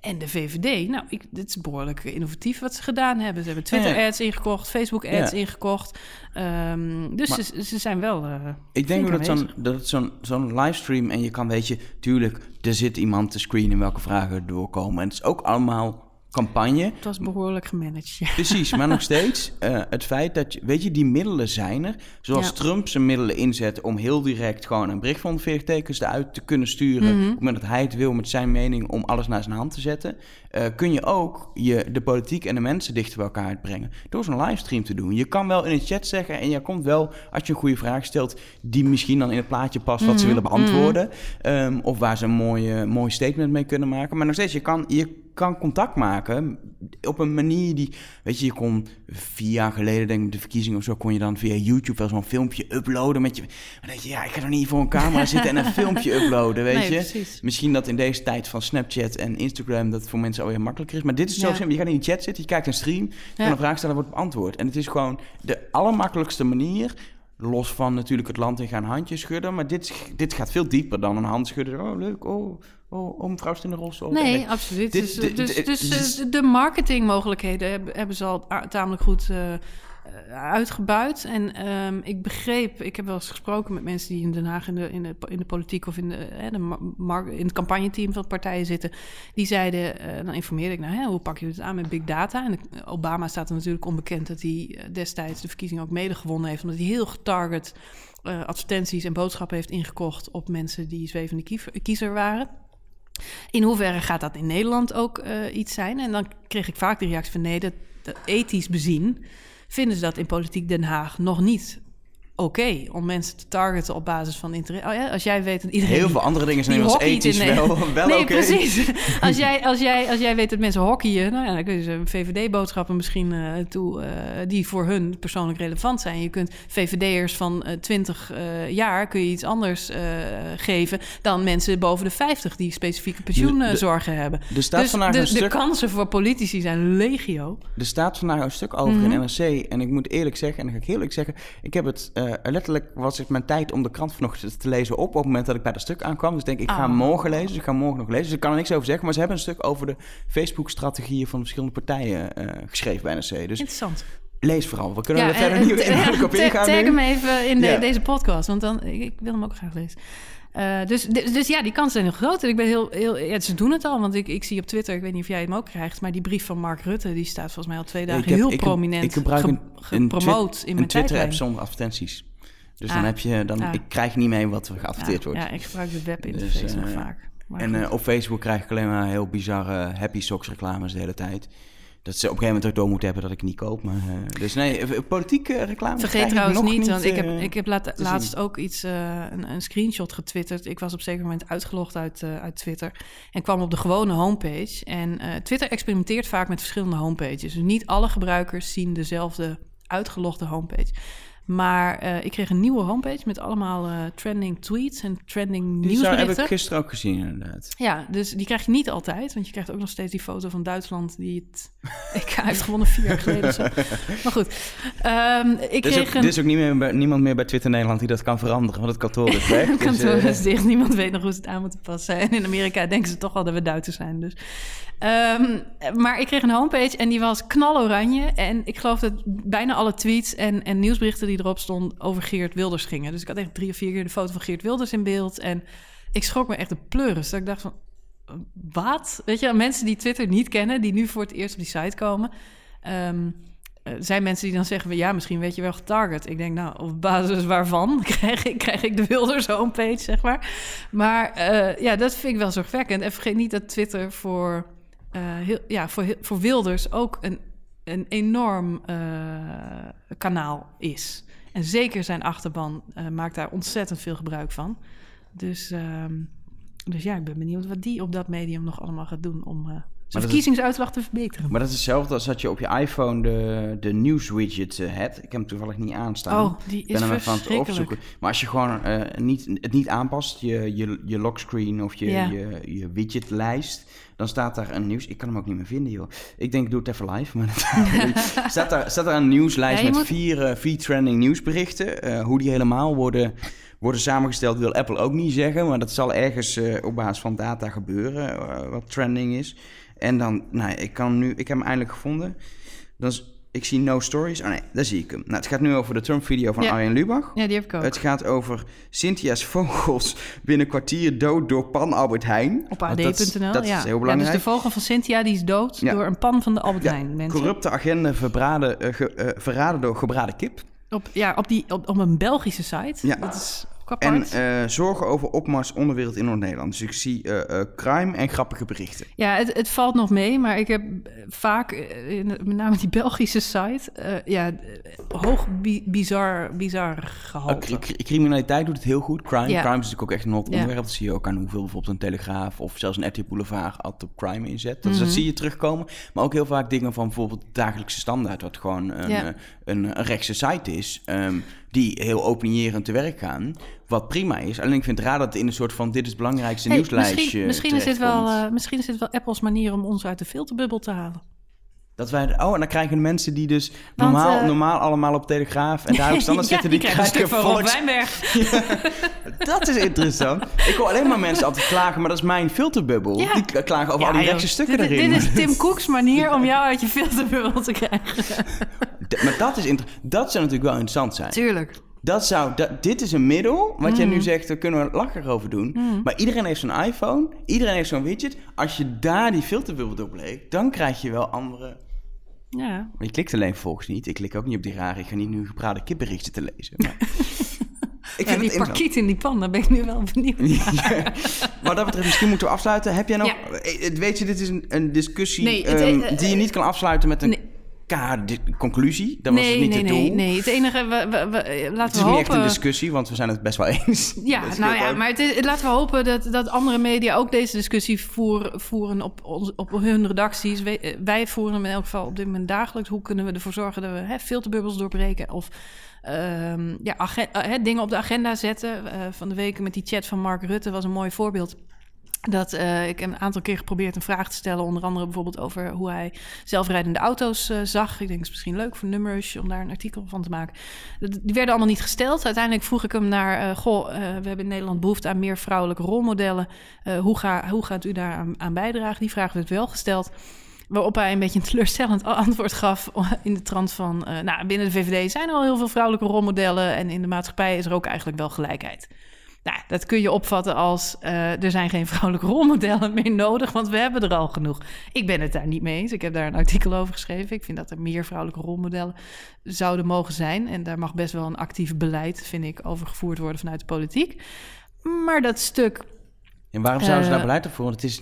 En de VVD, nou, ik, dit is behoorlijk innovatief wat ze gedaan hebben. Ze hebben. Twitter-ads ingekocht, Facebook-ads Ja. ingekocht. Ehm, dus ze, ze zijn wel... eh, Ik denk dat zo'n, dat het zo'n, zo'n livestream en je kan, weet je, tuurlijk, er zit iemand te screenen welke vragen er doorkomen. En het is ook allemaal campagne. Het was behoorlijk gemanaged, ja. Precies, maar nog *laughs* steeds eh, het feit dat je, weet je, die middelen zijn er. Zoals Ja. Trump zijn middelen inzet om heel direct gewoon een bericht van 40 tekens eruit te kunnen sturen. Mhm. Op het moment dat hij het wil met zijn mening om alles naar zijn hand te zetten. eh, kun je ook je, de politiek en de mensen dichter bij elkaar uitbrengen. Door zo'n livestream te doen. Je kan wel in de chat zeggen en je komt wel, als je een goede vraag stelt, die misschien dan in het plaatje past wat ze Mhm, willen beantwoorden. Ehm, of waar ze een mooie, mooi statement mee kunnen maken. Maar nog steeds, je kan, je kan contact maken op een manier die... Weet je, je kon vier jaar geleden, denk ik, de verkiezingen of zo... kon je dan via YouTube wel zo'n filmpje uploaden met je... Maar denk je, ja, ik ga er niet voor een camera *laughs* zitten en een filmpje uploaden, weet Nee, je? precies. Misschien dat in deze tijd van Snapchat en Instagram... dat voor mensen alweer makkelijker is. Maar dit is zo Ja. simpel. Je gaat in die chat zitten, je kijkt een stream... je kan Ja. een vraag stellen, wordt beantwoord. En het is gewoon de allermakkelijkste manier... Los van natuurlijk het land in gaan handjes schudden. Maar dit, dit gaat veel dieper dan een hand schudden. Oh, leuk. Oh, oh, oh mevrouw Stenderos. Oh, Nee, absoluut. Dit- dus dit- dus, dit- dus eh, de marketingmogelijkheden hebben, hebben ze al tamelijk goed eh, uitgebuit. En ehm, ik begreep, ik heb wel eens gesproken met mensen die in Den Haag in de, in de, politiek of in, de, hè, in het campagneteam van partijen zitten. Die zeiden, eh, dan informeerde ik, nou, hè, hoe pak je het aan met big data? En Obama staat er natuurlijk onbekend dat hij eh, destijds de verkiezing ook mede gewonnen heeft, omdat hij heel getarget eh, advertenties en boodschappen heeft ingekocht op mensen die zwevende kiezer waren. In hoeverre gaat dat in Nederland ook eh, iets zijn? En dan kreeg ik vaak de reactie van nee, dat ethisch bezien vinden ze dat in politiek Den Haag nog niet oké om mensen te targeten op basis van interesse. Oh ja, als jij weet dat iedereen Heel veel andere dingen zijn in ethisch wel, wel nee, precies. *laughs* Als jij, als, jij, als jij weet dat mensen hockeyen, nou ja, dan kun je ze VVD-boodschappen misschien eh, toe, eh, die voor hun persoonlijk relevant zijn. Je kunt VVD'ers van eh 20 eh, jaar kun je iets anders geven dan mensen boven de 50 die specifieke pensioenzorgen hebben. Er staat Dus vandaag de, een de stuk... kansen voor politici zijn legio. Er staat vandaag een stuk over Mhm. in NRC. En ik moet eerlijk zeggen, en dan ga ik heel eerlijk zeggen... Ik heb het, eh, letterlijk was het mijn tijd om de krant vanochtend te lezen op... op het moment dat ik bij dat stuk aankwam. Dus ik denk, ik ga Ah. morgen lezen. Dus ik ga morgen nog lezen. Dus ik kan er niks over zeggen. Maar ze hebben een stuk over de Facebook-strategieën van verschillende partijen eh, geschreven bij NRC. Dus Interessant. lees vooral. We kunnen er verder eh, niet *laughs* op ingaan Tag hem even in de- Ja. deze podcast, want dan, ik, ik wil hem ook graag lezen. Eh, dus, dus, ja, die kansen zijn heel groot. En ik ben heel, heel ja, ze doen het al, want ik, ik zie op Twitter, ik weet niet of jij hem ook krijgt, maar die brief van Mark Rutte, die staat volgens mij al twee dagen heb- heel ik prominent ik gebruik ge- een- gepromoot in Een mijn Twitter-app zonder advertenties. Dus Ah. dan, heb je, dan Ah. ik krijg niet mee wat er geadverteerd wordt. Ja, ik gebruik de webinterface Dus, nog eh, vaak. Maar En eh, op Facebook krijg ik alleen maar heel bizarre Happy Socks reclames de hele tijd. Dat ze op een gegeven moment ook door moeten hebben dat ik het niet koop. Maar, eh, dus nee, eh, politieke reclame. Vergeet trouwens niet, want ik heb, eh, ik heb laat- laatst zien. ook iets, eh, een, een screenshot getwitterd. Ik was op een zeker moment uitgelogd uit, eh, uit Twitter en kwam op de gewone homepage. En eh, Twitter experimenteert vaak met verschillende homepages. Dus niet alle gebruikers zien dezelfde uitgelogde homepage. Maar eh, ik kreeg een nieuwe homepage met allemaal eh, trending tweets en trending Die nieuwsberichten. heb ik gisteren ook gezien, inderdaad. Ja, dus die krijg je niet altijd. Want je krijgt ook nog steeds die foto van Duitsland die het *laughs* EK heeft gewonnen vier jaar geleden zo. Maar goed, ehm, ik Er is, ook, kreeg een... er is ook niet meer bij, niemand meer bij Twitter Nederland die dat kan veranderen, want het kantoor is weg. Het *laughs* kantoor dus, eh, is dicht, niemand weet nog hoe ze het aan moeten passen. En in Amerika denken ze toch al dat we Duitsers zijn. Dus. Ehm, maar ik kreeg een homepage en die was knaloranje. En ik geloof dat bijna alle tweets en, en nieuwsberichten die erop stonden over Geert Wilders gingen. Dus ik had echt drie of vier keer de foto van Geert Wilders in beeld. En ik schrok me echt de pleuris. Dat ik dacht van, wat? Weet je, mensen die Twitter niet kennen, die nu voor het eerst op die site komen... ehm, eh, zijn mensen die dan zeggen, ja, misschien weet je wel getarget. Ik denk, nou, op basis waarvan *laughs* krijg ik, krijg ik de Wilders homepage, zeg maar. Maar eh, ja, dat vind ik wel zorgwekkend. En vergeet niet dat Twitter voor, heel, ja, voor, voor Wilders ook een, een enorm eh, kanaal is. En zeker zijn achterban eh, maakt daar ontzettend veel gebruik van. Dus, ehm, dus ja, ik ben benieuwd wat die op dat medium nog allemaal gaat doen om eh, zijn is- verkiezingsuitslag te verbeteren. Maar dat is hetzelfde als dat je op je iPhone de, de nieuwswidget eh, hebt. Ik heb hem toevallig niet aanstaan. Oh, die Ik ben is hem even aan het opzoeken. Maar als je gewoon eh, niet, het niet aanpast, je, je, je lockscreen of je, Ja. je, je widgetlijst, dan staat daar een nieuws... Ik kan hem ook niet meer vinden, joh. Ik denk, ik doe het even live. Maar *laughs* staat, daar, staat daar een nieuwslijst Ja, met moet- vier, eh, vier trending nieuwsberichten. Hoe die helemaal worden, worden samengesteld wil Apple ook niet zeggen. Maar dat zal ergens op basis van data gebeuren, wat trending is. En dan, nou, ik kan nu... Ik heb hem eindelijk gevonden. Dan is, ik zie no stories. Oh nee, daar zie ik hem. Nou, het gaat nu over de Trump-video van Ja. Arjen Lubach. Ja, die heb ik ook. Het gaat over Cynthia's vogels binnen kwartier dood door pan Albert Heijn. Op ad.nl. Dat ja. is heel Ja, belangrijk. dus de vogel van Cynthia die is dood Ja. door een pan van de Albert Ja, Heijn. Mensen. Corrupte agenda verbraden, eh, ge- eh, verraden door gebraden kip. Op, ja, op, die, op, op een Belgische site. Ja. Dat is En eh, zorgen over opmars onderwereld in Noord-Nederland. Dus ik zie eh, eh, crime en grappige berichten. Ja, het, het valt nog mee, maar ik heb vaak, in, met name die Belgische site, eh, ja, hoog bi- bizar, bizar Oh, cri- criminaliteit doet het heel goed. Crime, Ja. crime is natuurlijk ook echt een hot Ja. onderwerp. Dat zie je ook aan hoeveel bijvoorbeeld een Telegraaf of zelfs een RTL Boulevard altijd op crime inzet. Dat, Mhm. dat zie je terugkomen. Maar ook heel vaak dingen van bijvoorbeeld dagelijkse standaard, wat gewoon een, Ja. een, een rechtse site is, ehm, die heel opinierend te werk gaan. Wat prima is. Alleen ik vind het raar dat het in een soort van dit is het belangrijkste Hey, nieuwslijstje misschien, misschien, is dit wel, eh, misschien is dit wel Apples manier om ons uit de filterbubbel te halen. Dat wij, oh, en dan krijgen de mensen die dus normaal, eh, normaal allemaal op Telegraaf en daar op *laughs* standaard Ja, zitten, die, die krijgen een volks... Wijnberg. *laughs* Dat is interessant. Ik hoor alleen maar mensen altijd klagen, maar dat is mijn filterbubbel. Ja. Die klagen over al die rechtse stukken dit, erin. Dit is Tim Cook's manier om jou uit je filterbubbel te krijgen. *laughs* Maar dat, is dat zou natuurlijk wel interessant zijn. Tuurlijk. Dat zou, dat, dit is een middel, wat jij Mm. nu zegt, daar kunnen we lacher over doen. Maar iedereen heeft zo'n iPhone, iedereen heeft zo'n widget. Als je daar die filterbubbel op leegt, dan krijg je wel andere... Ja. Maar je klikt alleen volgens niet. Ik klik ook niet op die rare, ik ga niet nu gebraden kipberichten te lezen. *laughs* Maar... ik ja, vind die parkiet in die pan, daar ben ik nu wel benieuwd. Ja. Wat *laughs* dat betreft, misschien moeten we afsluiten. Heb jij nog... Ja. Eh, Weet je, dit is een, een discussie Nee, het- ehm, eh, die je niet kan afsluiten met een nee. K-conclusie. Dat was nee, het niet nee, het nee, doel. nee. Het enige, we, we, we- eh, Het laten is we niet hopen... echt een discussie, want we zijn het best wel eens. *laughs* Ja, *laughs* is nou het ja, ook. maar het is, laten we hopen dat, dat andere media ook deze discussie voeren, voeren op, ons, op hun redacties. Wij, eh, wij voeren hem in elk geval op dit moment dagelijks. Hoe kunnen we ervoor zorgen dat we hè, filterbubbels doorbreken of ehm, ja, eh, hè, dingen op de agenda zetten. Van de week met die chat van Mark Rutte was een mooi voorbeeld. Dat eh, ik een aantal keer geprobeerd een vraag te stellen, onder andere bijvoorbeeld over hoe hij zelfrijdende auto's eh, zag. Ik denk het is misschien leuk voor Nummers om daar een artikel van te maken. Die werden allemaal niet gesteld. Uiteindelijk vroeg ik hem naar, eh, goh, we hebben in Nederland behoefte aan meer vrouwelijke rolmodellen. Hoe, ga, hoe gaat u daar aan, bijdragen? Die vraag werd wel gesteld. Waarop hij een beetje een teleurstellend antwoord gaf *laughs* in de trant van... nou, binnen de VVD zijn er al heel veel vrouwelijke rolmodellen... en in de maatschappij is er ook eigenlijk wel gelijkheid. Nou, dat kun je opvatten als eh, er zijn geen vrouwelijke *laughs* rolmodellen meer nodig, want we hebben er al genoeg. Ik ben het daar niet mee eens. Ik heb daar een artikel over geschreven. Ik vind dat er meer vrouwelijke rolmodellen zouden mogen zijn. En daar mag best wel een actief beleid, vind ik, over gevoerd worden vanuit de politiek. Maar dat stuk En waarom zouden ze daar eh, beleid op voeren? Het is,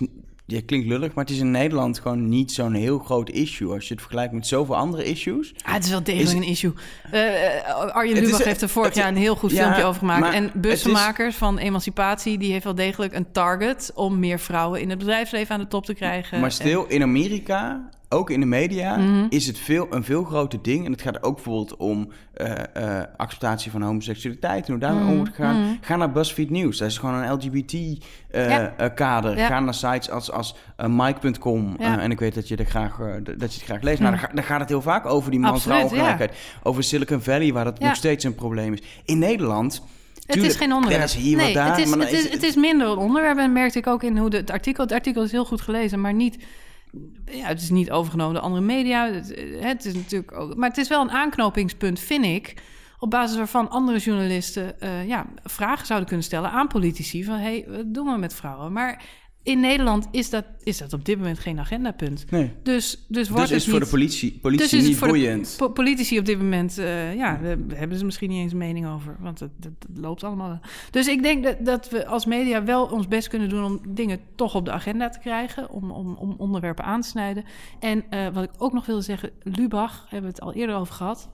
ja, klinkt lullig, maar het is in Nederland gewoon niet zo'n heel groot issue. Als je het vergelijkt met zoveel andere issues. Ah, het is wel degelijk een issue. Uh, Arjen Lubach heeft er vorig jaar een heel goed filmpje over gemaakt. En bussenmakers van emancipatie, die heeft wel degelijk een target... om meer vrouwen in het bedrijfsleven aan de top te krijgen. Maar stil, in Amerika ook in de media mhm. is het veel, een veel groter ding. En het gaat ook bijvoorbeeld om uh, uh, acceptatie van homoseksualiteit en hoe daarmee mm om wordt gegaan. Mhm. Ga naar BuzzFeed News. Dat is gewoon een LGBT-kader. Uh, Ga naar sites als, als Mike.com. en ik weet dat je, er graag, dat je het graag leest. Nou, mhm. daar, gaat het heel vaak over die man-vrouw gelijkheid. Over Silicon Valley, waar dat nog steeds een probleem is. In Nederland... het is geen onderwerp. is hier nee, daar, het, is, het, is, het is minder een onderwerp. En merkte ik ook in hoe de, het artikel... Het artikel is heel goed gelezen, maar niet ja, het is niet overgenomen door andere media. Het, het, is natuurlijk ook, maar het is wel een aanknopingspunt, vind ik. Op basis waarvan andere journalisten uh, ja, vragen zouden kunnen stellen aan politici. Van hey, wat doen we met vrouwen? Maar in Nederland is dat, is dat op dit moment geen agendapunt. Nee. Dus, dus, wordt dus is voor de politie, politie dus niet boeiend. Po politici op dit moment, uh, ja, daar hebben ze misschien niet eens een mening over. Want het, loopt allemaal. Dus ik denk dat, dat we als media wel ons best kunnen doen om dingen toch op de agenda te krijgen. Om, om, om onderwerpen aan te snijden. En uh, wat ik ook nog wilde zeggen, Lubach, hebben we het al eerder over gehad.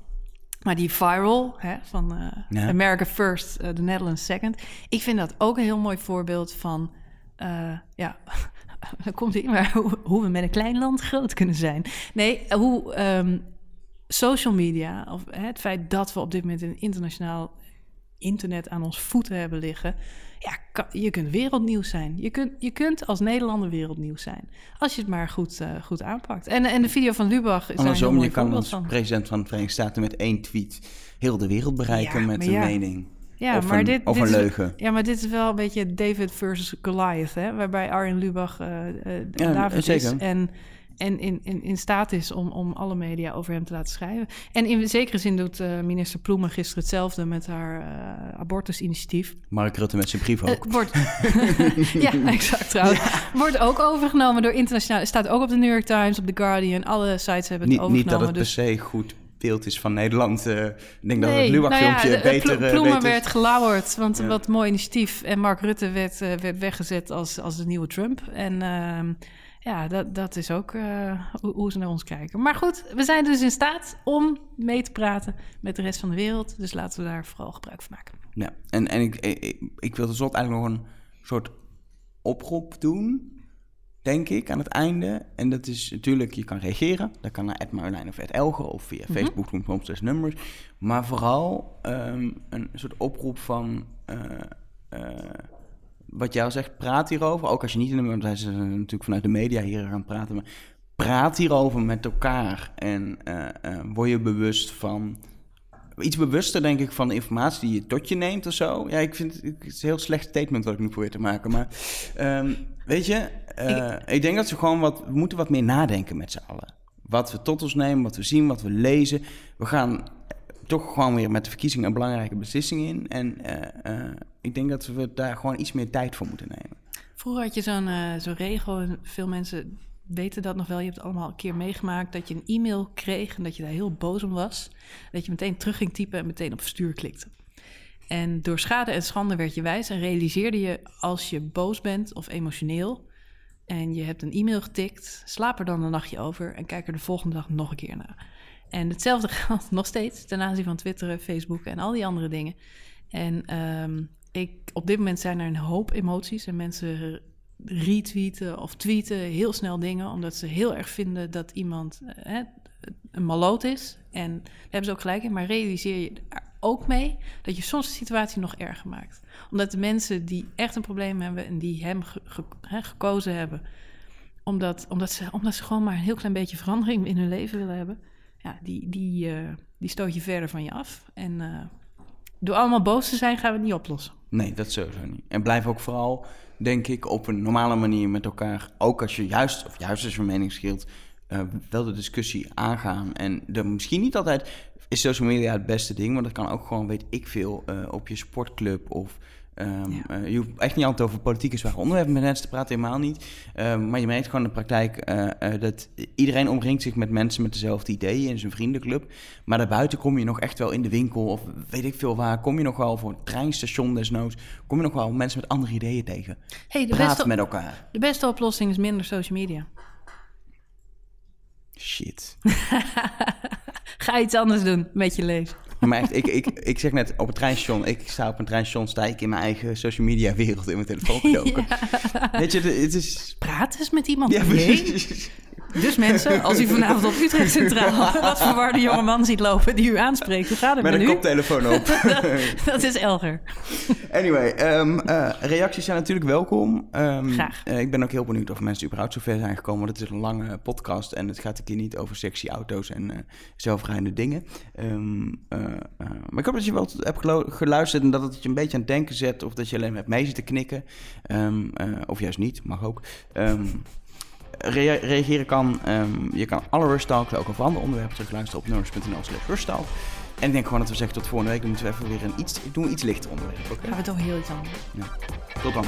Maar die viral hè, van uh, ja. America First, the Netherlands Second. Ik vind dat ook een heel mooi voorbeeld van uh, ja, *laughs* dan komt hij maar *laughs* hoe, hoe, we met een klein land groot kunnen zijn. Nee, hoe um, social media, of hè, het feit dat we op dit moment een internationaal internet aan ons voeten hebben liggen. Ja, je kunt wereldnieuws zijn. Je kunt, je kunt als Nederlander wereldnieuws zijn. Als je het maar goed, uh, goed aanpakt. En, en de video van Lubach is Andersom, je kan als president van de Verenigde Staten met één tweet heel de wereld bereiken ja, met een ja. mening. Ja, of maar een, dit, of dit een leugen. Is, ja, maar dit is wel een beetje David versus Goliath, hè? Waarbij Arjen Lubach uh, ja, David zeker. is en, en in, in, in staat is om, om alle media over hem te laten schrijven. En in zekere zin doet uh, minister Ploemen gisteren hetzelfde met haar abortusinitiatief. Mark Rutte met zijn brief ook. wordt, *laughs* ja, exact trouwens. Ja. Wordt ook overgenomen door internationaal... staat ook op de New York Times, op The Guardian. Alle sites hebben het niet, overgenomen. Niet dat het dus, per se goed beeld is van Nederland. Uh, ik denk dat het nou ja, beter... Plo Ploemen werd gelauwerd, want wat mooi initiatief. En Mark Rutte werd, uh, werd weggezet als, als de nieuwe Trump. En uh, ja, dat, dat is ook eh, hoe, hoe, ze naar ons kijken. Maar goed, we zijn dus in staat om mee te praten met de rest van de wereld. Dus laten we daar vooral gebruik van maken. Ja, en, en ik, ik, ik wil tenslotte eigenlijk nog een soort oproep doen denk ik, aan het einde. En dat is natuurlijk, je kan reageren. Dat kan naar Marjolein of Elger of via mm -hmm. Facebook, nummers. Maar vooral ehm, een soort oproep van... Uh, uh, wat jij al zegt, praat hierover. Ook als je niet in de... Want zijn natuurlijk vanuit de media hier gaan praten. Maar praat hierover met elkaar. En uh, word je bewust van... Iets bewuster, denk ik, van de informatie die je tot je neemt of zo. Ja, ik vind het, het is een heel slecht statement wat ik nu probeer te maken. Maar um, weet je, uh, ik, denk dat ze gewoon wat, we moeten wat meer nadenken met z'n allen. Wat we tot ons nemen, wat we zien, wat we lezen. We gaan toch gewoon weer met de verkiezingen een belangrijke beslissing in. En uh, uh, ik denk dat we daar gewoon iets meer tijd voor moeten nemen. Vroeger had je zo'n zo'n regel, en veel mensen weten dat nog wel. Je hebt het allemaal een keer meegemaakt dat je een e-mail kreeg en dat je daar heel boos om was. Dat je meteen terug ging typen en meteen op verstuur klikte. En door schade en schande werd je wijs en realiseerde je als je boos bent of emotioneel en je hebt een e-mail getikt, slaap er dan een nachtje over en kijk er de volgende dag nog een keer naar. En hetzelfde *laughs* geldt nog steeds ten aanzien van Twitter, Facebook en al die andere dingen. En um, ik, op dit moment zijn er een hoop emoties en mensen retweeten of tweeten heel snel dingen, omdat ze heel erg vinden dat iemand uh, een maloot is. En daar hebben ze ook gelijk in, maar realiseer je ook mee dat je soms de situatie nog erger maakt. Omdat de mensen die echt een probleem hebben en die hem gekozen hebben, omdat, omdat, ze, omdat ze gewoon maar een heel klein beetje verandering in hun leven willen hebben, ja, die, die, uh, die stoot je verder van je af. En uh, door allemaal boos te zijn, gaan we het niet oplossen. Nee, dat sowieso niet. En blijf ook vooral, denk ik, op een normale manier met elkaar, ook als je juist, of juist als je mening scheelt, uh, wel de discussie aangaan. En er misschien niet altijd is social media het beste ding, maar dat kan ook gewoon, weet ik veel, uh, op je sportclub of Ehm, eh, je hoeft echt niet altijd over politieke zware onderwerpen met mensen te praten, helemaal niet. Ehm, maar je merkt gewoon in de praktijk eh, eh, dat iedereen omringt zich met mensen met dezelfde ideeën in zijn vriendenclub. Maar daarbuiten kom je nog echt wel in de winkel of weet ik veel waar. Kom je nog wel voor een treinstation desnoods. Kom je nog wel mensen met andere ideeën tegen. Hey, de Praat beste, met elkaar. de beste oplossing is minder social media. Shit. *laughs* *laughs* Ga iets anders doen met je leven. Maar echt, ik, ik, ik zeg net op het treinstation, ik sta op een treinstation, sta ik in mijn eigen social media wereld in mijn telefoon gedoken. *laughs* Weet je, het is... Praat eens met iemand. Ja, precies. Dus mensen, als u vanavond op Utrecht Centraal *laughs* wat verwarde jonge man ziet lopen die u aanspreekt, hoe gaat het Met met, een u? koptelefoon op. *laughs* Dat is Elger. Anyway, ehm, eh, reacties zijn natuurlijk welkom. Ehm, Graag. eh, ik ben ook heel benieuwd of mensen überhaupt zover zijn gekomen. Want het is een lange podcast en het gaat een keer niet over sexy auto's en eh, zelfrijdende dingen. Ehm, eh, eh, maar ik hoop dat je wel hebt geluisterd en dat het je een beetje aan het denken zet. Of dat je alleen maar hebt mee zitten knikken. Of juist niet, mag ook. Rea- reageren kan. ehm, je kan alle Rush Talk, ook over andere onderwerpen terugluisteren op nummers.nl slash Rush Talk. En ik denk gewoon dat we zeggen tot volgende week. Dan moeten we even weer een iets, doen we iets lichter onderwerp. Oké? Gaan we toch heel iets anders. Ja. Tot dan.